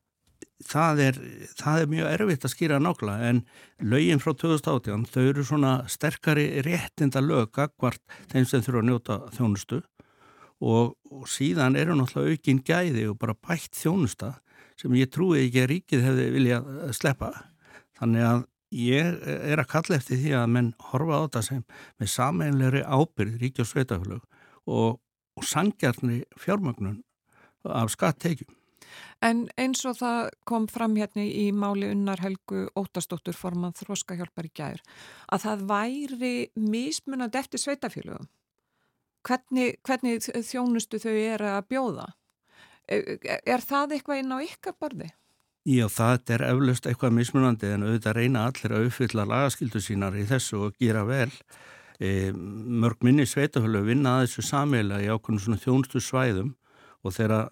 það er, það er mjög erfitt að skýra nákvæmlega en lögin frá 2018 þau eru svona sterkari réttinda lög akkvart þeim sem þurfa að njóta þjónustu og, og síðan eru náttúrulega aukinn gæði og bara bætt þjónusta sem ég trúi ekki að ríkið hefði viljað sleppa þannig að ég er að kalla eftir því að menn horfa á þetta sem með sameinleiri ábyrð ríki og sveitaflög og, og sangjarni fjármagnun af skatteikjum En eins og það kom fram hérna í máli unnar Helgu Ótastóttur forman þróskahjálpar í gæður að það væri mismunand eftir sveitafélögum. Hvernig, hvernig þjónustu þau er að bjóða? Er, er það eitthvað inn á ykkar borði? Já, það er eflaust eitthvað mismunandi en auðvitað reyna allir að uppfylla lagaskildu sínar í þessu og gera vel. E, mörg minni sveitafélög vinna að þessu samíla í ákveðinu svona þjónustu svæðum og þegar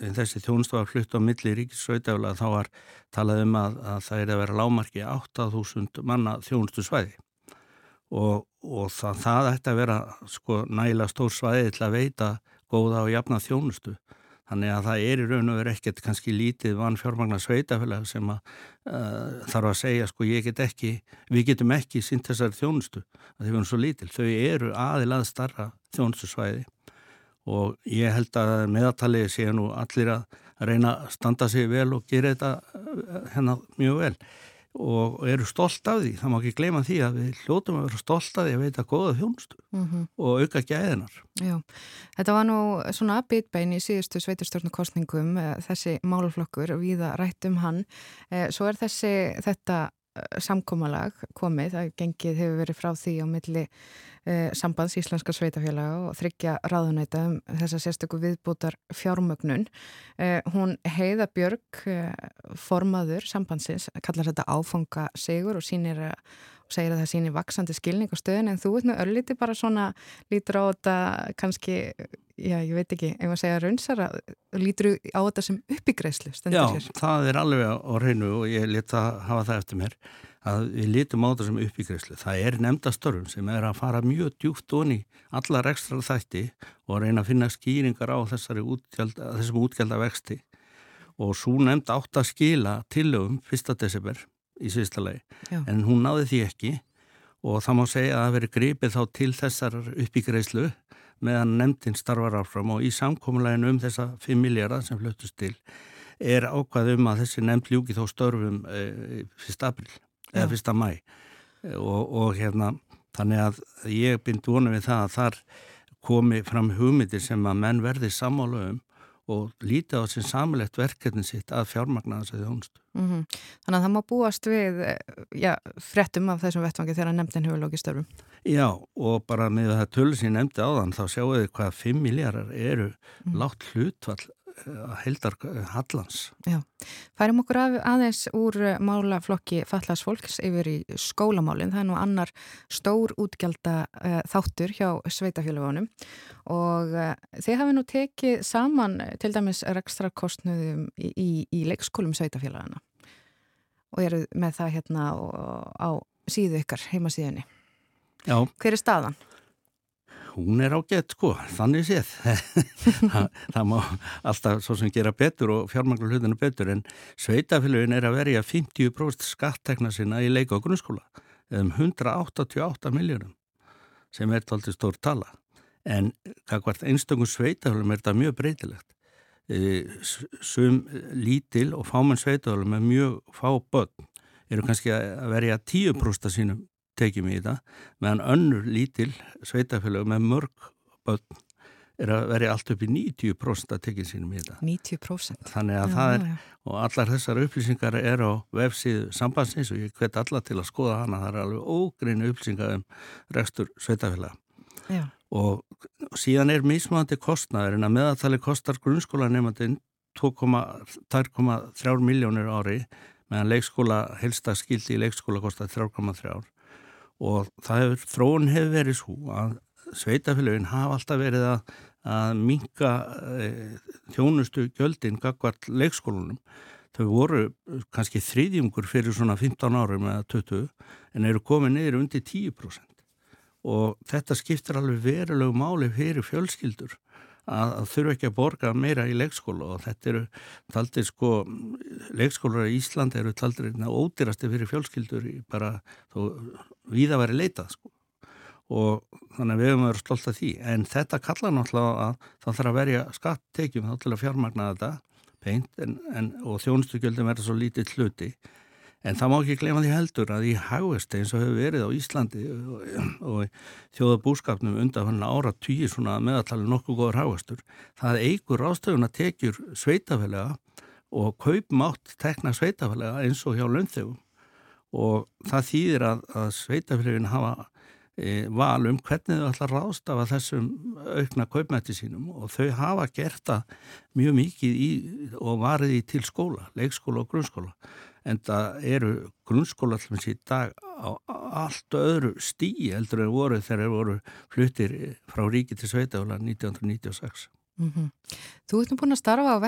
eh, þessi þjónustu var flutt á milli ríkissveitafla þá var talað um að, að það er að vera lámarki 8.000 manna þjónustu svæði og, og það, það ætti að vera sko næla stór svæði til að veita góða og jafna þjónustu þannig að það er í raun og verið ekkert kannski lítið vann fjármagnar sveitafélag sem að uh, þarf að segja sko ég get ekki, við getum ekki sínt þessari þjónustu að þau verðum svo lítil, þau eru aðilað starra þjónustu svæði og ég held að meðaltalið sé nú allir að reyna að standa sig vel og gera þetta eh, hennar mjög vel og eru stolt af því, það má ekki gleyma því að við hljótum að vera stolt af því að veita goða þjónustu mm -hmm. og auka gæðinar Já, þetta var nú svona bitbein í síðustu sveiturstjórnukostningum eh, þessi málflokkur og við að rættum hann. Eh, svo er þessi þetta samkómalag komið, það gengið hefur verið frá því á milli eh, sambands Íslenska sveitafélaga og þryggja ráðunæta um þessa sérstöku viðbútar fjármögnun. Eh, hún heiða Björg, eh, formaður sambandsins, kallar þetta áfanga sigur og sínir, segir að það síni vaksandi skilning á stöðin en þú veit nú ölliti bara svona lítur á þetta kannski, já ég veit ekki, ef maður segja raunsara, lítur á þetta sem uppbyggreislu Já, hér. það er alveg á reynu og ég leta hafa það eftir mér að við lítum á þetta sem uppbyggreislu. Það er nefndastörfum sem er að fara mjög djúft onni allar ekstra þætti og reyna að finna skýringar á útgjald, þessum útgjaldar vexti og svo nefnd átt að skila tillögum 1. desember í síðasta lagi en hún náði því ekki og það má segja að það veri gripið þá til þessar uppbyggreislu meðan nefndin starfar áfram og í samkómuleginu um þessa 5 miljardar sem flöttust til er ákvað um að þessi nefnd ljúki þó störfum e, 1. april eða 1. mæ og, og hérna þannig að ég bind vonu við það að þar komi fram hugmyndir sem að menn verði sammála um og líti á sem samilegt verkefni sitt að fjármagna þess að þjónustu. Mm -hmm. Þannig að það má búast við eh, já, frettum af þessum vettvangi þegar nefndin hefur lókið störfum. Já og bara með það tölur sem ég nefndi á þann þá sjáu þið hvað 5 miljardar eru mm. látt hlutvall heldar Hallans. Já, færum okkur af, aðeins úr eh, málaflokki Fallas fólks yfir í skólamálinn. Það er nú annar stór útgjálta uh, þáttur hjá sveitafélagunum og uh, þeir hafi nú tekið saman til dæmis rekstra kostnöðum í, í, í leikskólum sveitafélagana og eru með það hérna á, á síðu ykkar heimasíðunni. Já. Hver er staðan? Hún er ágætt sko, þannig séð. Það, það má alltaf svo sem gera betur og fjármanglu hlutinu betur en sveitafélagin er að verja 50% skattekna sinna í leika og grunnskóla um 188 miljónum sem er tóltið stór tala. En hvert einstöngum sveitafélagum er þetta mjög breytilegt. E, sum lítil og fámenn sveitafélagum með mjög fá börn eru kannski að verja 10% sínum tekjum í þetta meðan önnur lítil sveitafélag með mörg börn er að verja allt upp í 90% að tekja sínum í þetta. 90%? Þannig að já, það er, já. og allar þessar upplýsingar er á vefsíðu sambandsins og ég hvet alla til að skoða hana, það er alveg ógreinu upplýsingar um rekstur sveitafélag. Já. Og síðan er mismöðandi kostnaður en að meðaltali kostar grunnskóla nefndin 2,3 miljónir ári meðan leikskóla, helstaskildi í leikskóla kostar 3,3 og hefur, þróun hefur verið svo að sveitafélagin hafa alltaf verið að, að minka e, þjónustu gjöldin gagvart leikskólunum. Þau voru kannski þriðjungur fyrir svona 15 árum eða 20 en eru komið niður undir 10% og þetta skiptir alveg verulegu máli fyrir fjölskyldur að, þurfa ekki að borga meira í leikskóla og þetta eru taldir sko, leikskólar í Íslandi eru taldir ódýrasti fyrir fjölskyldur bara þó við að vera leitað sko. Og þannig að við höfum verið stolt af því. En þetta kalla náttúrulega að það þarf að verja skattekjum þá til að fjármagna þetta peint en, en, og þjónustugjöldum verður svo lítið hluti En það má ekki glema því heldur að í hagvesti eins og hefur verið á Íslandi og, og þjóðabúskapnum undan hann ára týjir svona meðaltalið nokkuð góður hagvestur, það eigur ástöðun að tekjur sveitafélaga og kaupmátt tekna sveitafélaga eins og hjá launþegum. Og það þýðir að, að sveitafélagin hafa e, val um hvernig þau ætla að rástafa þessum aukna kaupmætti sínum og þau hafa gert það mjög mikið í, og varið í til skóla, leikskóla og grunnskóla en það eru grunnskóla allmest í dag á allt öðru stíi heldur en voru þegar voru fluttir frá ríki til Sveitafélag 1996. Mm -hmm. Þú ert nú búin að starfa á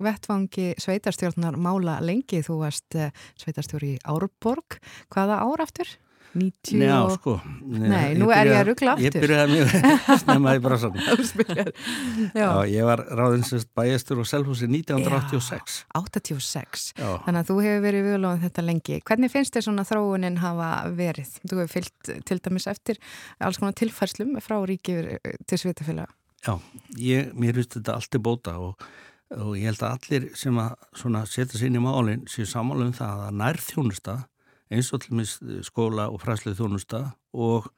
vettvangi sveitarstjórnar mála lengi, þú varst eh, sveitarstjóri í Árborg. Hvaða ár aftur? 90 Njá, sko. Nei, nú er ég að ruggla aftur. Ég byrjaði mjög snemma í brasan. Já, ég var ráðinsist bæjastur og selhúsi 1986. Já, 86. Já. Þannig að þú hefur verið viðlóðin þetta lengi. Hvernig finnst þér svona þróunin hafa verið? Þú hefur fyllt til dæmis eftir alls konar tilfærslum frá ríkið til Svitafélag. Já, ég, mér finnst þetta allt í bóta og, og ég held að allir sem að setja sér inn í málinn séu samála um það að nærþjónusta eins og til mis skóla og fræslið þjónusta og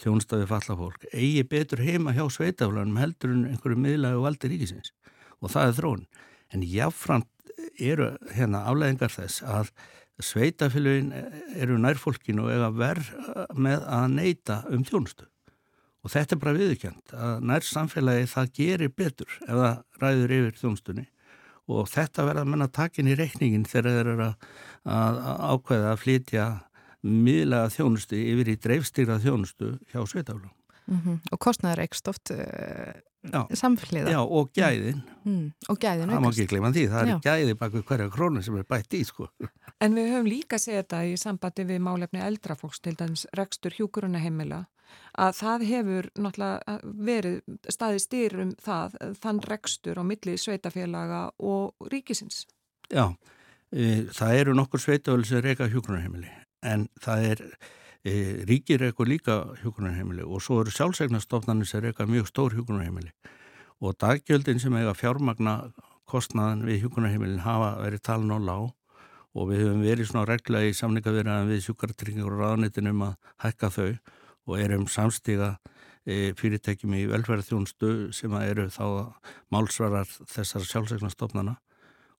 þjónusta við falla fólk eigi betur heima hjá sveitaflunum heldur en einhverju miðlægu valdi ríkisins og það er þrón. En jáfnframt eru hérna afleðingar þess að sveitafélugin eru nærfólkinu og eiga verð með að neyta um þjónustu. Og þetta er bara viðkjönd að nær samfélagi það gerir betur ef það ræður yfir þjónustunni og þetta verða að menna takin í reikningin þegar þeir eru að, að ákveða að flytja miðlega þjónustu yfir í dreifstýrða þjónustu hjá sveitaflum. Mm -hmm. Og kostnaður ekst oft uh, samfliða. Já, og gæðin. Mm. Og gæðin aukast. Það má ekki gleyma því, það er gæði baka hverja krónu sem er bætt í, sko. En við höfum líka segið þetta í sambandi við málefni eldrafólks, til dæmis rekstur hjúkuruna heimila, að það hefur náttúrulega verið staði stýrum það, þann rekstur á milli sveitafélaga og ríkisins. Já, það eru nokkur sveitafélag sem reyka hjúkuruna heimili, en það er E, ríkir eitthvað líka hjókunarheimili og svo eru sjálfsegnastofnarnir sem eitthvað mjög stór hjókunarheimili og daggjöldin sem eiga fjármagna kostnaðan við hjókunarheimilin hafa verið talan á lág og við höfum verið svona regla í samningavirðan við sjúkartryggingur og ráðnitin um að hækka þau og erum samstíga e, fyrirtækjum í velferðarþjónstu sem eru þá málsvarar þessar sjálfsegnastofnarna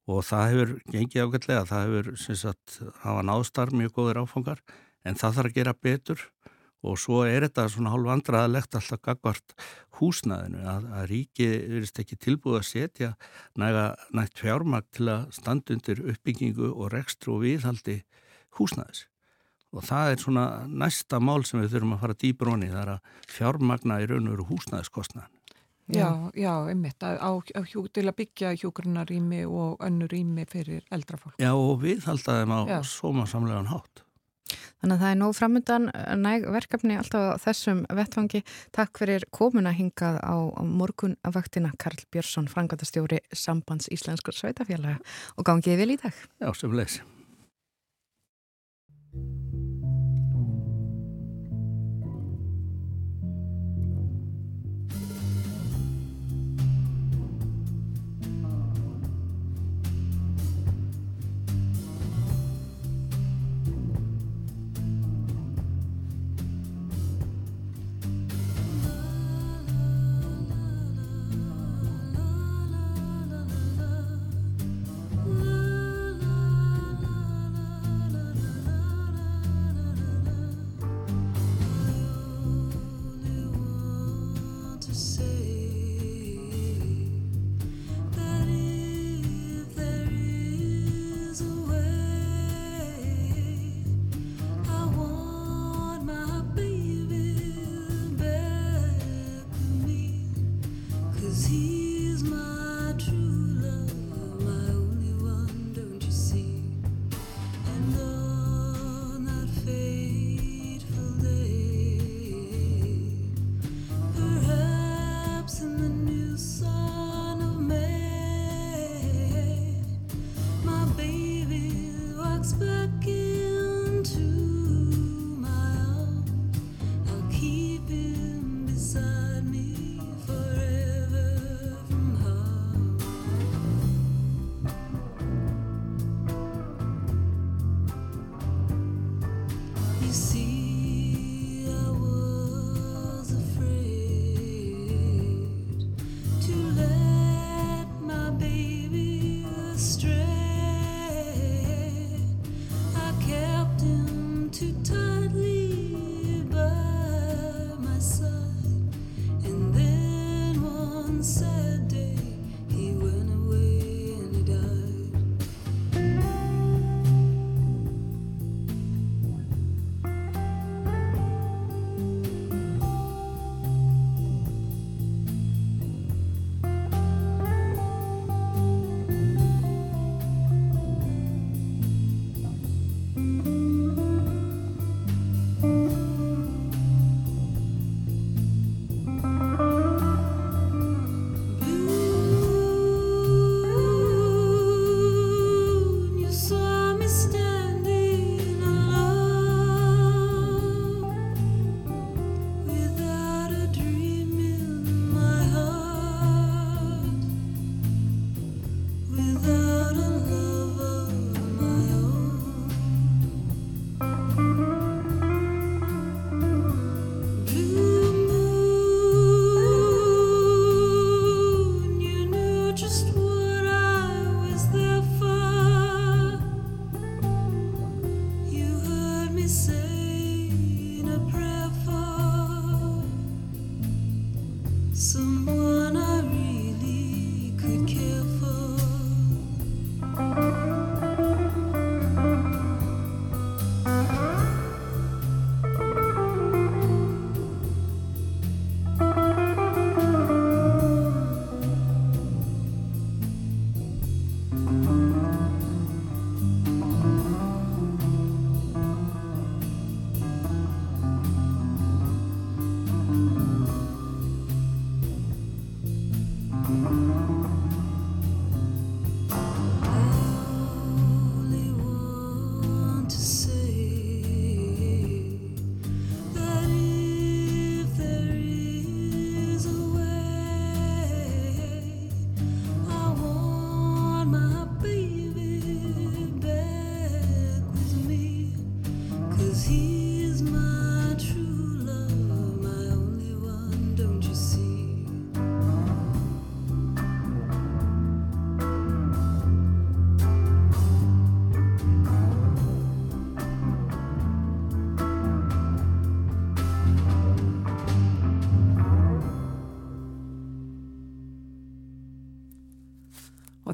og það hefur gengið ágætlega, það hefur sagt, hafa náðstar mjög góðir áfangar en það þarf að gera betur. Og svo er þetta svona hálf andraðalegt alltaf gagvart húsnaðinu að, að ríki verist ekki tilbúið að setja næga nægt fjármakt til að standa undir uppbyggingu og rekstru og viðhaldi húsnaðis og það er svona næsta mál sem við þurfum að fara dýbr honi það er að fjármagna í raun og veru húsnaðiskostnaðin Já, já, einmitt, á, á, á til að byggja hjókurnarími og önnur rými fyrir eldrafólk. Já, og við haldaðum á sóma samlegan hátt. Þannig að það er nóg framöndan næg verkefni alltaf á þessum vettfangi. Takk fyrir komuna hingað á morgunvaktina Karl Björnsson, frangatastjóri Sambands Íslenskur Sveitafélaga og gangið vel í dag. Já, sem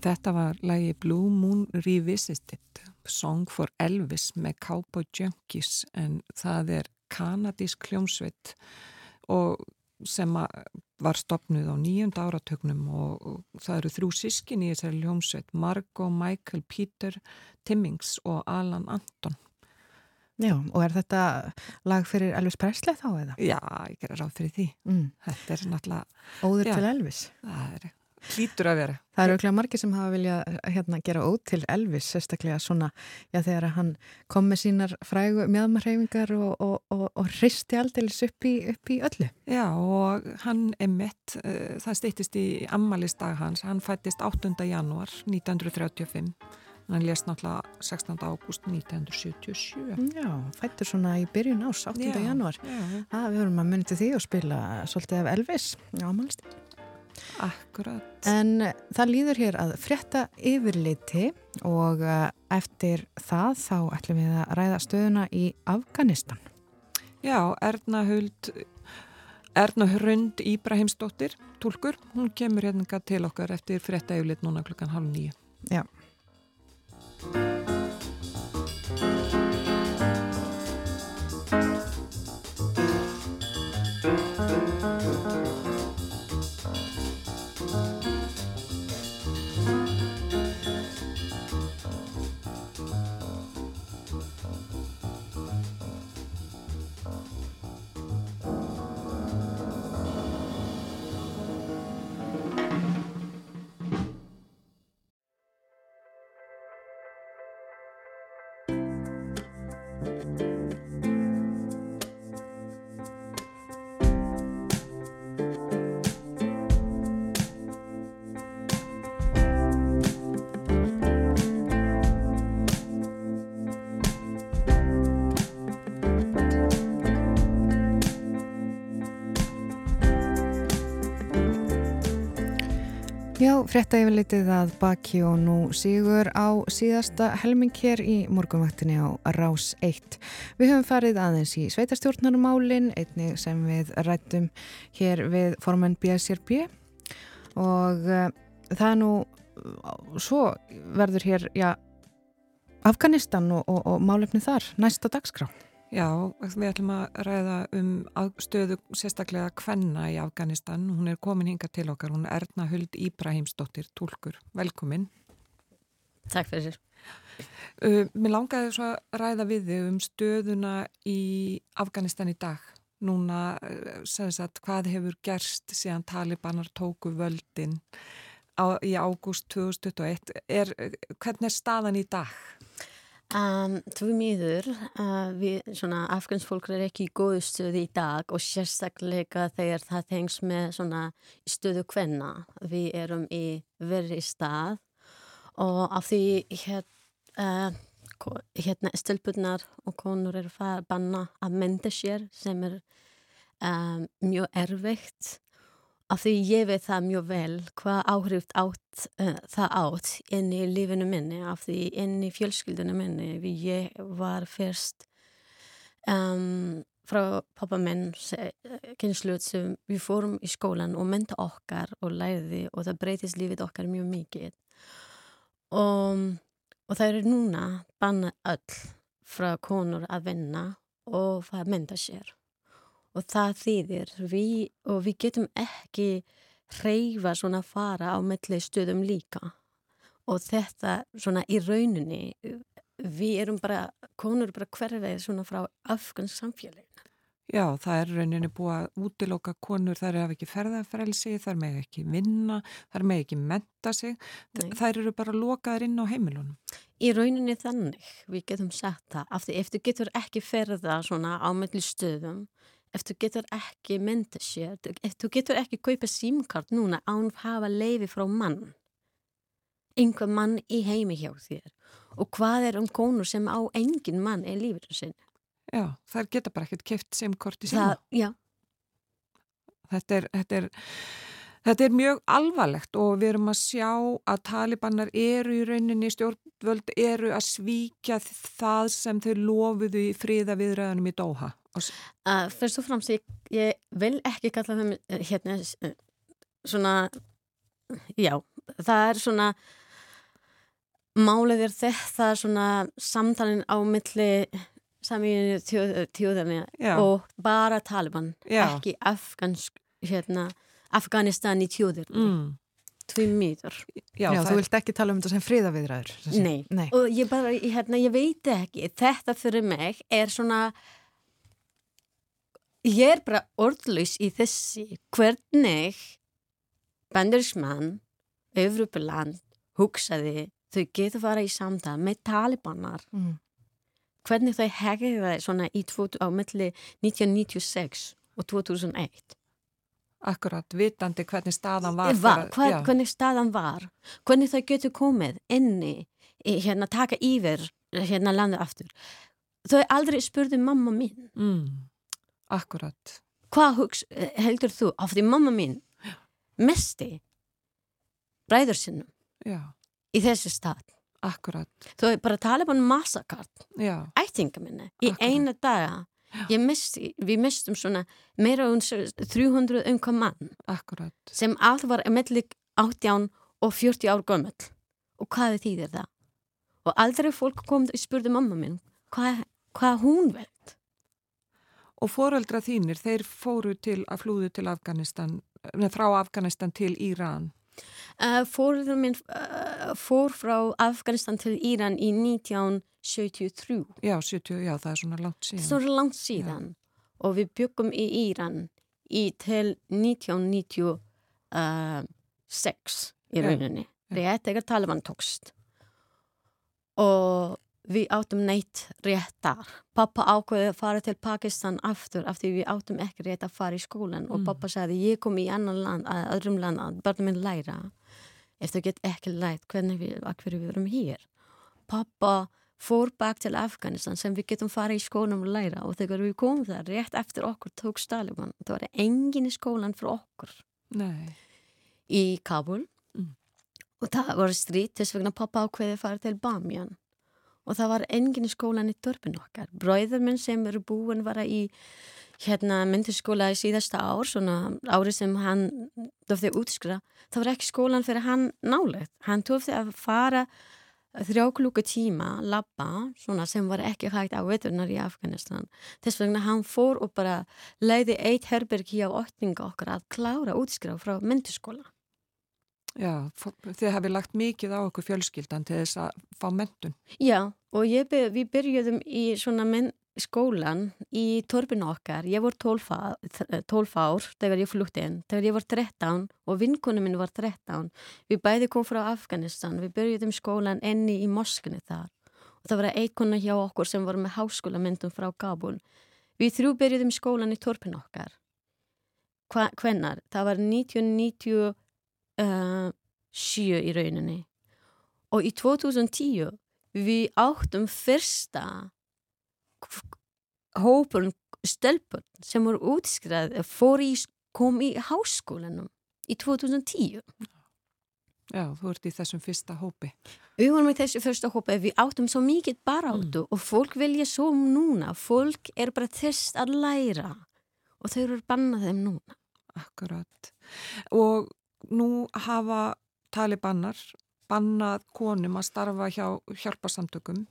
leys. þetta var lægi Blue Moon Revisited, Song for Elvis með Cowboy Junkies en það er kanadísk hljómsveit og sem var stopnuð á nýjunda áratögnum og, og það eru þrjú sískin í þessari hljómsveit, Margo, Michael, Peter, Timmings og Alan Anton. Já, og er þetta lag fyrir Elvis Presley þá eða? Já, ég gerir ráð fyrir því. Mm. Þetta er náttúrulega... Óður já, til Elvis? Það er hlítur að vera. Það eru auðvitað margir sem hafa viljað hérna, gera óð til Elvis, sérstaklega svona, já þegar hann kom með sínar frægu mjöðmarhefingar og, og, og, og hristi aldeilis upp í, upp í öllu. Já, og hann er mitt, uh, eh, það steytist í ammalistag hans, hann fættist 8. janúar 1935. Hann lést náttúrulega 16. ágúst 1977. Já, fættur svona í byrjun ás, 8. Já, janúar. Já. Það, við höfum að til því og spila svolítið af Elvis á ammalistag. Akkurat. En það líður hér að frétta yfirleiti og eh, eftir það þá ætlum við að ræða stöðuna í Afganistan. Já, Erna Huld, Erna Hrund Íbrahimsdóttir, tólkur, hún kemur hérna til okkar eftir frétta yfirleit núna klukkan halv nýju. Já. Frétta yfirleitið að baki og nú sígur á síðasta helming hér í morgunvaktinni á Rás 1. Við höfum farið aðeins í sveitarstjórnarmálin, einnig sem við rættum hér við formann BSRB og uh, það er nú, svo verður hér, já, Afganistan og, og, og málefni þar, næsta dagskrá. Já, við ætlum að ræða um stöðu sérstaklega Kvenna í Afganistan. Hún er komin hinga til okkar, hún er Erna Huld Íbrahimsdóttir, tólkur. Velkomin. Takk fyrir sér. Uh, mér langaði svo að ræða við þig um stöðuna í Afganistan í dag. Núna, sagt, hvað hefur gerst síðan talibanar tóku völdin á, í ágúst 2021? Er, hvernig er staðan í dag? Um, Tvö miður, uh, við, svona, afghansfólk er ekki í góðu stöðu í dag og sérstaklega þegar það tengs með svona stöðu hvenna. Við erum í verri stað og af því hér, uh, hérna stelpunar og konur eru að banna að menda sér sem er um, mjög erfitt af því ég veit það mjög vel hvað áhrif átt uh, það átt inn í lífinu minni, af því inn í fjölskyldinu minni. Ég var fyrst um, frá pappa minn kynsluð sem við fórum í skólan og mynda okkar og læði og það breytist lífið okkar mjög mikið. Og, og það eru núna banna öll frá konur að vinna og það mynda sér og það þýðir við, og við getum ekki hreyfa svona fara á melli stöðum líka og þetta svona í rauninni við erum bara, konur bara hverfið svona frá afgans samfélagin Já, það er rauninni búið að útiloka konur, þær eru ekki ferðarfrelsi, þær með ekki vinna, þær með ekki menta sig, Nei. þær eru bara lokaður inn á heimilunum. Í rauninni þannig, við getum sagt það, af því ef þú getur ekki ferða svona á melli stöðum, ef þú getur ekki mynda sér, ef þú getur ekki kaupa símkart núna án hafa leiði frá mann, einhver mann í heimi hjá þér og hvað er um konur sem á engin mann er lífið sinni? Já, þær geta bara ekkert keft símkort í síma. Já. Þetta er, þetta er Þetta er mjög alvarlegt og við erum að sjá að talibannar eru í rauninni stjórnvöld eru að svíkja það sem þau lofuðu í fríða viðræðanum í Dóha. Uh, fyrst og fremst, ég, ég vil ekki kalla þeim eh, hérna svona, já, það er svona Málið er þetta svona samtalin á milli samíðinu þjóð, þjóðarni Já. og bara Taliban, Já. ekki Afgansk, hérna, Afganistan í þjóðir. Mm. Tví mýtur. Já, Já, þú vilt ekki tala um þetta sem sé. Nei. Nei. Og ég bara, ég, hérna, ég veit ekki, þetta fyrir mig er svona, ég er bara orðlaus í þessi, hvernig bandarísmann, Evropaland, hugsaði, þau getur fara í samtal með talibanar, Mm. hvernig þau hegði það svona í á milli 1996 og 2001. akkurat vitandi hvernig staðan var. var, þegar- hver, hvernig staðan var hvernig þau getur komið inni í, hérna taka yfir hérna landa aftur þau aldrei spurði mamma mín Mm. Akkurat. hvað hugs, heldur þú af því mamma mín mesti bræður sinnum Já, í þessi stað? Akkurat. þau bara tala um massakart ættinga minni í Akkurat. eina daga. Misti, við mistum svona meira um 300 umkvæm mann. Akkurat. sem allt var mellik 18 og 40 ár gömul. Og hvað þýðir það? Og aldrei fólk kom og spurði mamma minn hvað, hvað hún veld Og foreldra þínir, þeir fóru til að flúðu til Afganistan, neð, frá Afganistan til Íran. uh, fórður minn uh, fór frá Afganistan til Íran í 1973 Já, 70, já, það er svona langt síðan. svo langt síðan og við byggum í Íran í til 1996 í Já. rauninni rétt þegar Taliban tókst og við áttum neitt rétt þar. Pappa ákveði að fara til Pakistan aftur af því við áttum ekki rétt að fara í skólan og Mm. pappa sagði ég kom í annan land, að öðrum land að börnum minn læra. Ef þau get ekki lært hvernig við, að við erum hér. Pappa fór bak til Afganistan sem við getum farið í skólanum og læra og þegar við komum þar rétt eftir okkur tók Staliban það var engin í skólan fyrir okkur. Nei, í Kabul Mm. og það var stríð þess vegna pappa ákveði að fara til Bamiyan og það var engin skólan í törpun okkar. Bræður minn sem eru búin var í hérna myndiskóla í síðasta ár svona árið sem hann döfði útskra, það var ekki skólan fyrir hann nálegt, hann döfði að fara þrjá klukku tíma labba, svona sem var ekki hægt á veturnar í Afganistan. Þess vegna hann fór og bara leiði eitt herbergi á óttinga okkar að klára útskrá frá myndiskóla já, þið hafið lagt mikið á okkur fjölskyldan til þess að fá mentun. Já, og by- við byrjuðum í menn skólan í torfinu okkar. Ég var 12, á- þ- 12 ár þegar ég flutti inn. Þegar ég var 13 og vinkunum minn var 13. Við bæði kom frá Afganistan. Við byrjuðum skólan enni í moskunni þar. Og það var eitt hjá okkur sem var með háskólamyndum frá Kabul. Við þrjú byrjuðum skólan í torfinu okkar. Hva, hvennar? Það var 1997 í rauninni. Og í 2010 við áttum fyrsta hópun stelpur sem voru útskrað fór í, kom í háskólanum í 2010. Já, þú ert í þessum fyrsta hópi. Við vorum í þessu fyrsta hópi, við áttum svo mikið baráttu og fólk vilja svo núna, fólk er bara þess að læra og þau eru bannað þeim núna. Akkurat. Og nú hafa talibannar bannað konum að starfa hjá hjálparsamtökum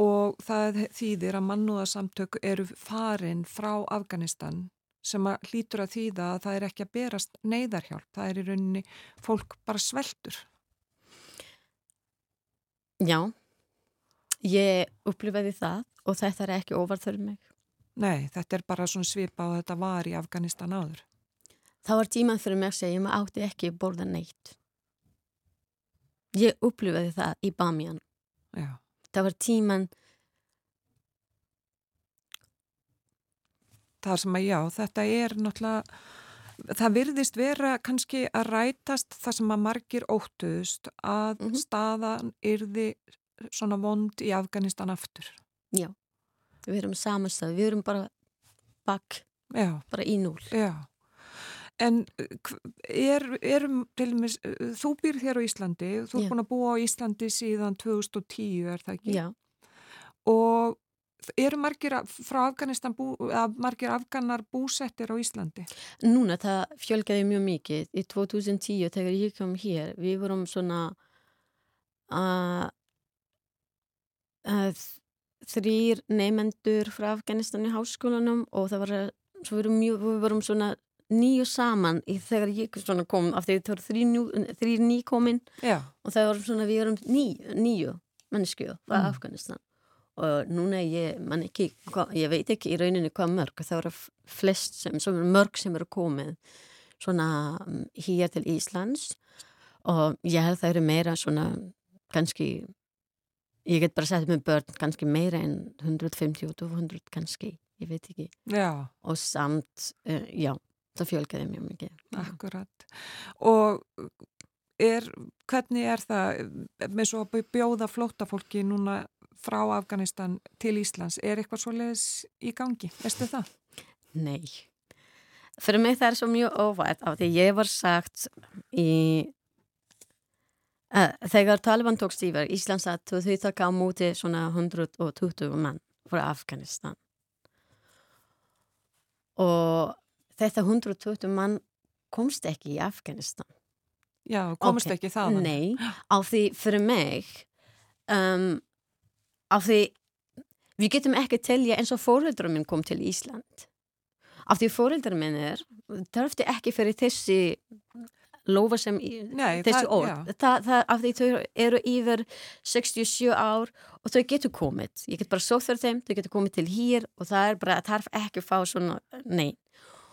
og það þýðir að mannúðarsamtök eru farin frá Afganistan sem að hlýtur að þýða að það er ekki að berast neyðarhjálp. Það er í rauninni fólk bara sveltur. Já, ég upplifaði það og þetta er ekki fyrir mig. Nei, þetta er bara svona svipa og þetta var í Afganistan áður. Það var tíman fyrir að segja, ég átti ekki að borða neitt. Ég upplifaði það í Bamiyan. Já. Það var tíman, Það sem að já, þetta er náttúrulega, það virðist vera kannski að rætast það sem að margir óttuðust að Mhm. staðan yrði svona vond í Afganistan aftur. já, við erum samanstað, við erum bara bakk, bara í núl. já. En uh, er, erum til dæmis, uh, þú býr hér á Íslandi, þú er búin að búa á Íslandi síðan 2010 er það ekki? Já, Og eru margir af- frá Afganistan, bú, að margir afganar búsettir á Íslandi? núna það fjölgaði mjög mikið. Í 2010 þegar ég kom hér, við vorum svona uh, uh, þrýr neymendur frá Afganistan í háskólanum og það var svo við vorum, mjög, við vorum svona nýju saman í þegar ég kom af því það voru þrý, þrý nýkomin Já. og það voru svona við vorum ný, nýju mannesku frá Mm. Afganistan. Og núna ég, ekki, ég veit ekki í rauninni hvað mörg, það voru flest sem, sem mörg sem eru komið svona um, hér til Íslands. Og ég held það eru meira svona kannski ég get bara sett með börn kannski meira en 150 og 200 kannski, ég veit ekki. Já, og samt, uh, já, það fjölgaði mjög mikið akkurat. Og er, hvernig er það með svo að bjóða flóttafólki núna frá Afganistan til Íslands? Er eitthvað svo leiðis í gangi? Veistu það? Nei. Fyrir mig það er svo mjög óvært af því ég var sagt í uh, þegar Taliban tókst yfir Íslands að þau taka á móti svona 120 mann frá Afganistan og þetta 120 mann komst ekki í Afganistan. Já, komist Ok, ekki það? Nei, á því fyrir mig um, á því við getum ekki telja eins og fóröldurum minn kom til Ísland. Af því fóröldurum minn er þarfti ekki fyrir þessi lofa sem í- Nei, þessi það- orð. já. það, það, af því þau eru yfir 67 ár og þau getur komið. Ég get bara fyrir þeim, þau getur komið til hér og það er bara, þarf ekki að fá svona nei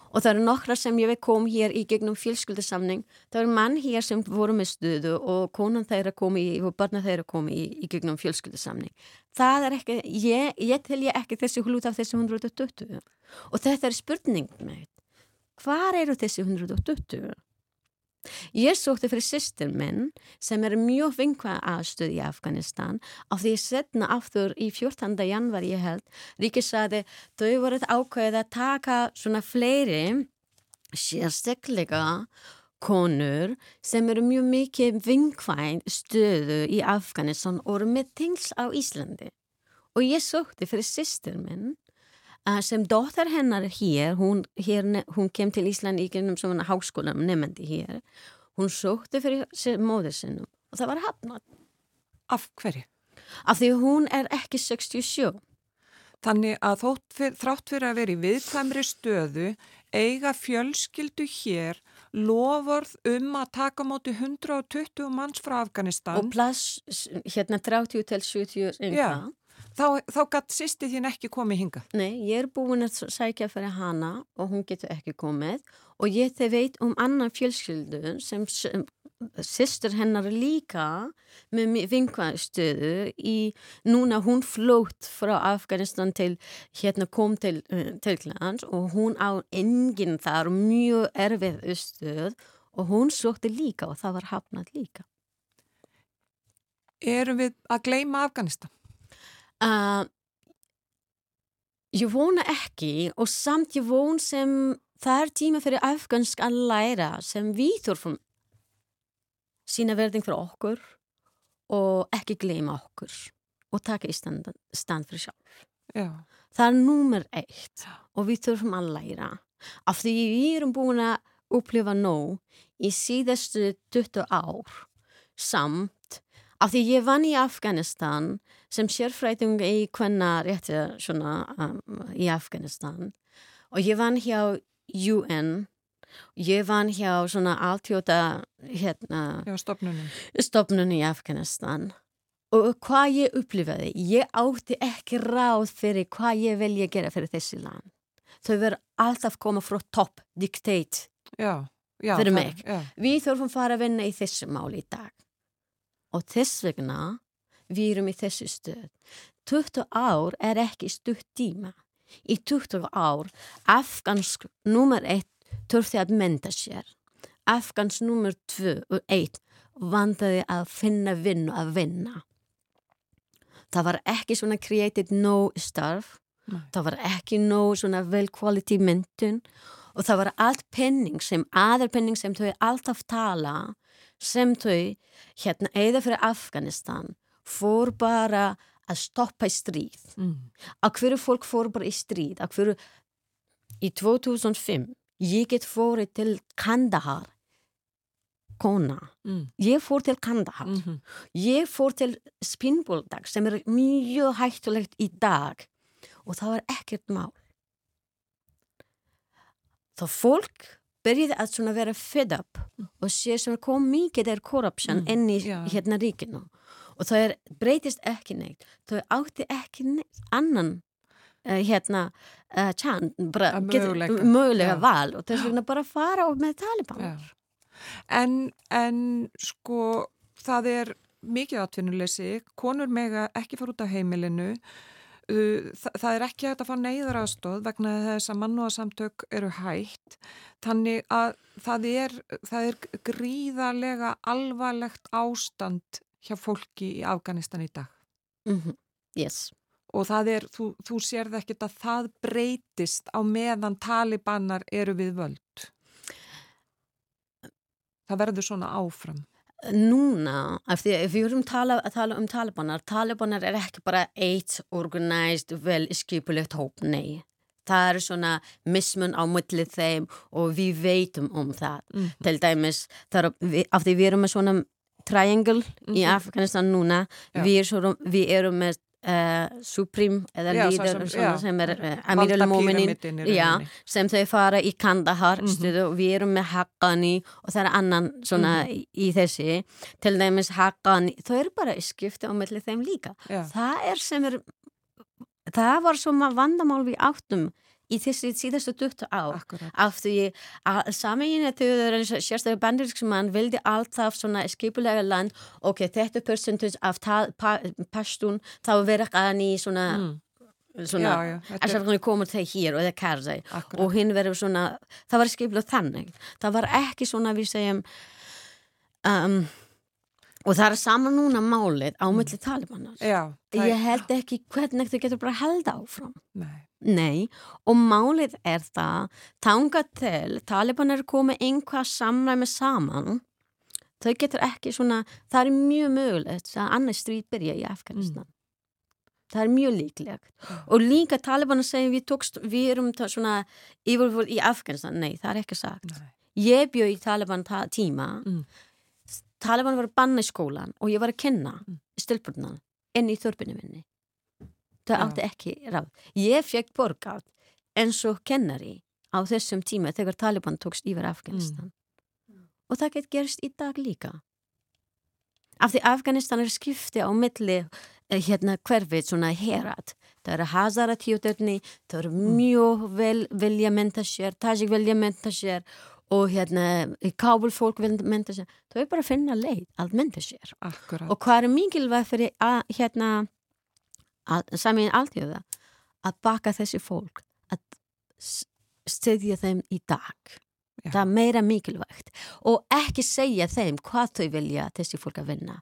og það eru nokkra sem ég veit kom hér í gegnum fjölskyldasamning það eru mann hér sem voru með stöðu og konan þeirra komi í, og barna þeirra komi í, í gegnum fjölskyldasamning það er ekki, ég, ég tel ég ekki þessi hlut af þessi 120 og þetta er spurning með hvar eru þessi 120 Ég sótti fyrir sýstir minn sem er mjög vinkvað aðstöð í Afganistan af því setna aftur í 14. janvar ég held Ríkis saði þau voruð ákveðið að taka svona fleiri sérstaklega konur sem eru mjög mikið vinkvæn stöðu í Afganistan og eru með tings á Íslandi og ég sótti fyrir sýstir minn sem dóttar hennar hér, hún, hér, hún kem til Ísland í gennum svona háskólam nefndi hér, hún sótti fyrir móður sinnum og það var hafnat. Af hverju? Af því hún er ekki 67. Þannig að fyr, þrátt fyrir að vera í viðkvæmri stöðu eiga fjölskyldu hér lofurð um að taka móti 120 manns frá Afganistan Og plass hérna 30 til 70 Já. Þá, þá gatt sýsti þín ekki komið hinga. Nei, ég er búin að sækja fyrir hana og hún getur ekki komið og ég þau veit um annan fjölskyldu sem, sem sýstur hennar líka með vinkvæðstöðu í núna hún flótt frá Afganistan til hérna kom til uh, Tyrklands og hún á enginn þar mjög erfið stöð og hún sótti líka og það var hafnat líka. Erum við að gleyma Afganistan? Uh, ég vona ekki og samt ég von sem það er tíma fyrir afgansk að læra sem við þurfum sína verðing fyrir okkur og ekki gleyma okkur og taka í stand, stand fyrir sjálf. Já. Það er númer eitt og við þurfum að læra af því við erum búin að upplifa nóg í síðastu 20 ár samt af því ég vann í Afganistan sem sérfræting í hvenna rétti svona um, í Afganistan og ég vann hjá UN ég vann hjá svona alltjóta hérna stopnunum. stopnun í Afganistan og hvað ég upplifaði ég átti ekki ráð fyrir hvað ég velja að gera fyrir þessi land þau verður alltaf koma frá topp já. Fyrir mig. Já. við þurfum fara að vinna í þessu máli í dag og þess vegna við erum í þessu stöð. 20 ár er ekki stutt tíma. Í 20 ár afgansk nummer 1 þurfti að menta sér. Afgansk nummer 2 og 1 vandaði að finna vinnu að vinna. Það var ekki svona created no starf. Nei. það var ekki no svona vel quality myndun. Og það var allt penning sem aðar penning sem þau alltaf tala sem þau hérna eða fyrir Afganistan fór bara að stoppa í stríð Mm. að hverju fólk fór bara í stríð að hverju í 2005 ég get fórið til Kandahar kona. Mm. Ég fór til Kandahar. Mm Ég fór til Spinboldag sem er mjög hættulegt í dag og það var ekkert mál. Þá fólk byrjaði að svona vera fed up og sé sem kom mikið er korruption Mm, inn í já. hérna ríkinu og það er, breytist ekki neitt. Það átti ekki neitt annan uh, hérna uh, tjan, bara, Að get- möguleika. mögulega Já. val og þess vegna bara fara og með Taliban. Já. En, en sko það er mikið atvinnuleysi, konur mega ekki fara út af heimilinu, uh, það, það er ekki hægt að fá neyðar aðstóð vegna þess að mannúasamtök eru hægt, þannig að það er, það er gríðarlega alvarlegt ástand hjá fólki í Afganistan í dag. Mm Yes. Og það er, þú, þú sérð ekkert að það breytist á meðan talibanar eru við völd. Það verður svona áfram. Núna, af því að við erum tala, að tala um talibanar, talibanar er ekki bara eitt organized, vel skipulegt hóp, nei. Það er svona mismun á milli þeim og við veitum um það. Mm. Til dæmis, það er, við, af því við erum með svona triangle í Mhm. Afganistan núna, Já. við, er svona, við erum með uh, Supreme eða Já, líður sem- svona sem er uh, Amir al-Mominin sem þau fara í Kandahar Mhm. stöðu og við erum með Haqqani og það er annan svona Mhm. í, í þessi til dæmis Haqqani, þau eru bara í skipti á milli þeim líka Já. það er sem er það var svona vandamál við áttum í þessi síðastu 20 ár Akkurat. af því að sameginu þjóður sérstaklega bandaríksmann vildi alltaf svona skipulega land ok, þetta percentage af pa- pastun þá verður hann í svona, Mm. svona Alltaf er hvernig komur þeir hér og það kæra akkurat. og hinn verður svona, það var skipilað þannig það var ekki svona við segjum um, og það er saman núna málið á talibanar Já, það ég held ekki hvernig þau getur bara held áfram Nei. Nei, og málið er það tanga til, talibanar er komið einhvað samræmi saman þau getur ekki svona það er mjög mögulegt að annars stríð byrja í Afganistan. Það er mjög líklegt. Og líka talibanar segja við tókst, við erum það svona yfirvöld í Afganistan, nei, það er ekki sagt. Nei. ég bjöð í taliban ta tíma. Mm. taliban var að banna í skólan og ég var að kenna Mm. stilburnan inn í þörpinu minni það Já. átti ekki ráð. Ég fekk borgað eins og kennari á þessum tíma þegar taliban tókst yfir Afganistan. Og það get gerst í dag líka. Af því Afganistan er skipti á milli eh, hérna hverfið svona herat. Það eru Hazara tjóðurni það eru mjög vel vilja menta sér Tajik vilja menta sér og hérna Kábul fólk vilja menta sér það er bara að finna leið að menta sér. Akkurat. og hvað er mikilvæg fyrir að hérna samin alltjóða að baka þessi fólk að s- styðja þeim í dag Já. það er meira mikilvægt og ekki segja þeim hvað þau vilja þessi fólk að vinna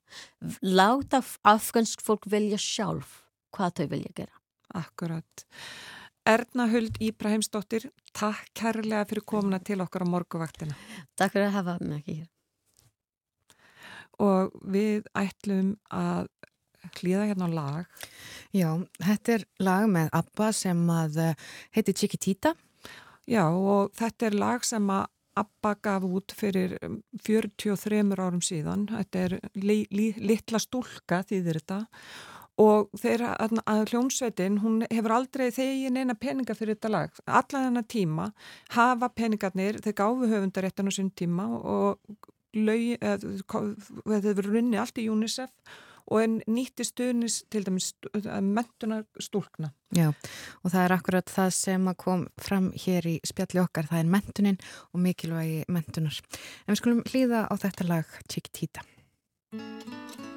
láta afgansk fólk vilja sjálf hvað þau vilja gera Akkurat. Erna Huld Íbraheimsdóttir, takk kærlega fyrir komuna til okkar á morguvaktina. Takk fyrir að hafa mig ekki hér Og við ætlum að hlýða hérna á lag. Já, þetta er lag með Abba sem að eh, heitir Chiquitita. Já, og þetta er lag sem að Abba gaf út fyrir um, 43 árum síðan. Þetta er li, li, litla stúlka þýðir þetta og þeirra að, hljónsveitin, hún hefur aldrei þegin eina peninga fyrir þetta lag. Alla þennan tíma hafa peningarnir, þeir gáfu höfundaréttan á sín tíma og lög, eða, þetta hefur runni allt í UNICEF og en nýtti stuðnis til dæmis mentunar stúlkna. Já, og það er akkurat það sem kom fram hér í spjalli okkar, það er mentunin og mikilvægi mentunar. En við skulum hlýða á þetta lag Chiquitita. Chiquitita,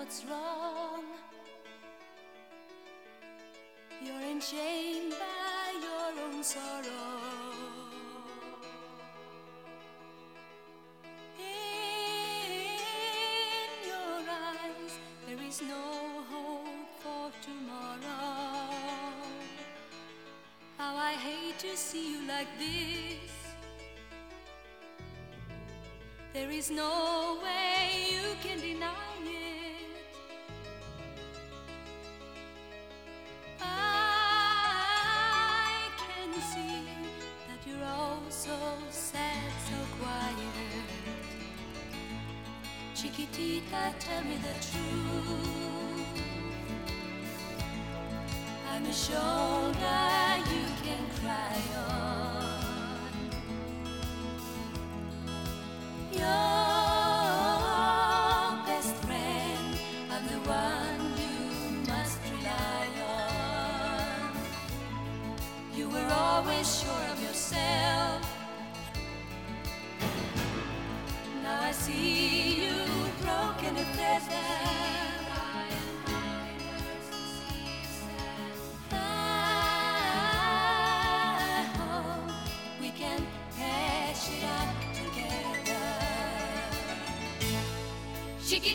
what's wrong. You're enchained by your own sorrow. In your eyes, there is no hope for tomorrow. How I hate to see you like this. There is no way. Chiquitita, tell me the truth. I'm a shoulder you can cry on. You're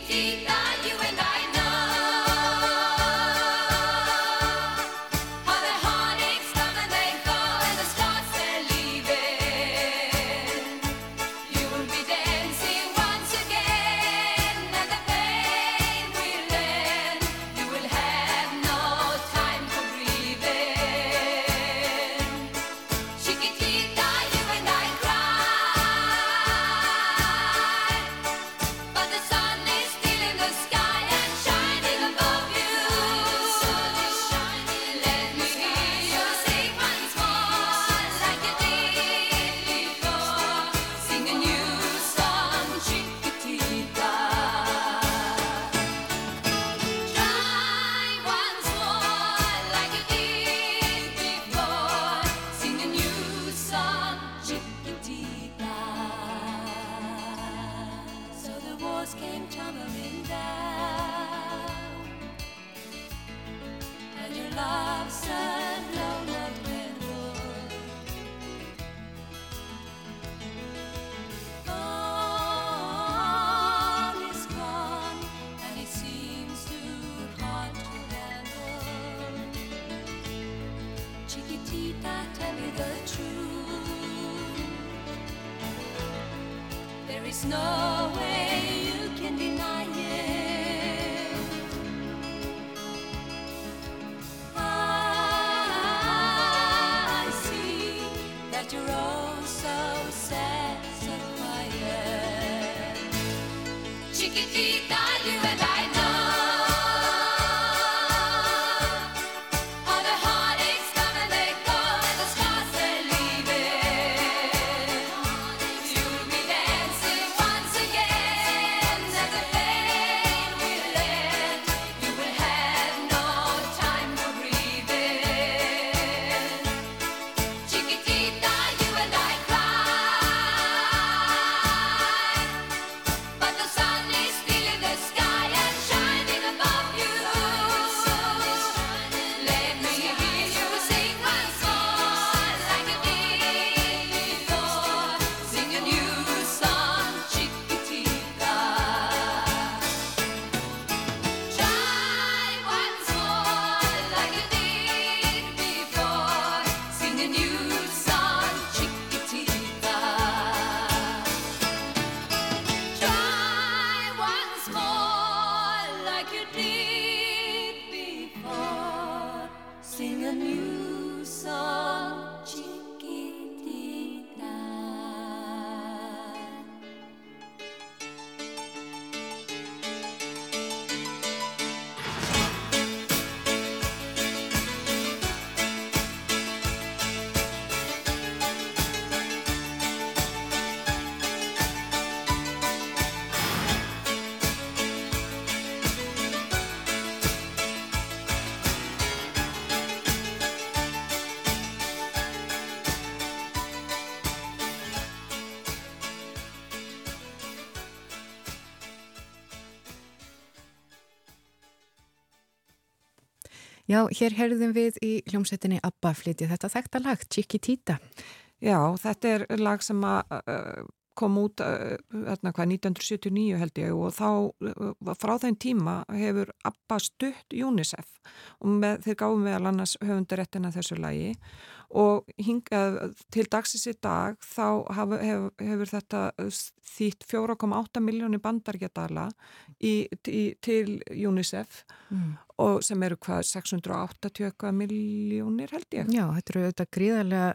chiquita. Já, hér herðum við í hljómsettinni Abba flytið þetta þekta lag, Chiquitita. Já, þetta er lag sem að, uh, kom út uh, hérna, hvað, 1979 held ég og þá eh, frá þenn tíma hefur Abba stutt UNICEF og með, þeir gáðum við alannast höfundaréttina þessu lagi og hingað til dagsins í dag þá hafa, hef, hefur þetta þýtt 4,8 miljónir bandargetala í, í, til UNICEF Mm. og sem eru hvað 680 miljónir held ég. Já, þetta eru auðvitað gríðarlega,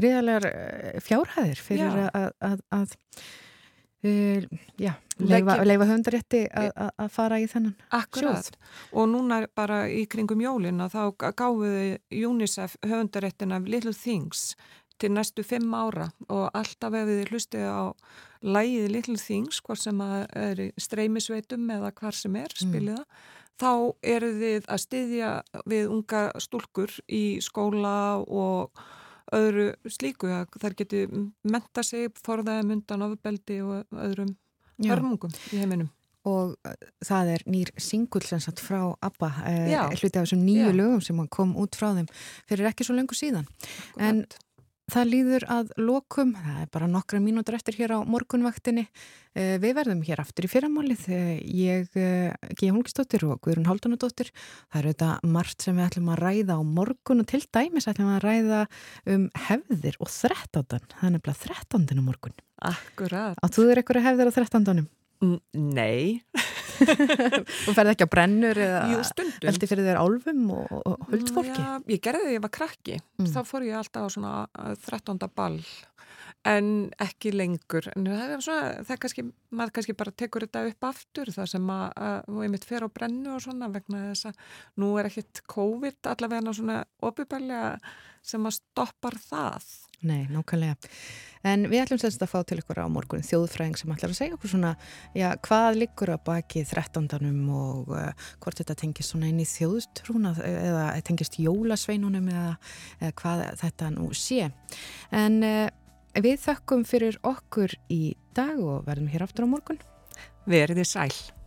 gríðarlegar eh, fjárhæðir fyrir Já. að, að, að uh, já, leifa, leifa höfundarétti að, að, að fara í þennan Akkurat. Og núna bara í kringum jólina þá gáfuðu UNICEF höfundaréttin af Little Things til næstu fimm ára. Og alltaf ef þið hlustið á lægið Little Things, hvort sem að er streymisveitum eða hvar sem er, spilið það, þá eru þið að styðja við unga stúlkur í skóla og öðru slíku að þær geti menta sig, forðaði mundan ofbeldi og öðrum hörmungum í heiminum. og uh, það er nýr singull sem sagt frá ABBA, Já. hluti af þessum nýju Já. lögum sem kom út frá þeim fyrir ekki svo lengur síðan. En það líður að lokum, það er bara nokkra mínútur eftir hér á morgunvaktinni. Uh, við verðum hér aftur í fyrramálið, uh, ég, uh, G. Holgistóttir og Guðrun Haldunadóttir. Það eru þetta margt sem við ætlum að ræða á morgun og til dæmis ætlum að ræða um hefðir og þrettándan. Það er nefnilega þrettándan á morgun. Akkurat. Áttu þér eitthvað hefðir á þrettándanum? N- Nei, Þú ferði ekki á brennur eða veldi fyrir þér álfum og, og huldfólki? Já, ég gerði því að ég var krakki. Mm. Þá fór ég alltaf á svona uh, 13. ball en ekki lengur. En það er, svona, það er kannski, maður kannski bara tekur þetta upp aftur það sem að, og einmitt fer á brennu og svona vegna þess að nú er ekkit COVID allavega svona opibælega sem að stoppar það. Nei, nákvæmlega. En við ætlum semst að fá til ykkur á morgun þjóðfræðing sem ætlar að segja okkur svona, já, hvað liggur að baki þrettándanum og uh, hvort þetta tengist svona inn í þjóðstrúna eða tengist jólasveinunum eða, eða hvað þetta nú sé. En uh, við þökkum fyrir okkur í dag og verðum hér aftur á morgun. Verið þið sæl.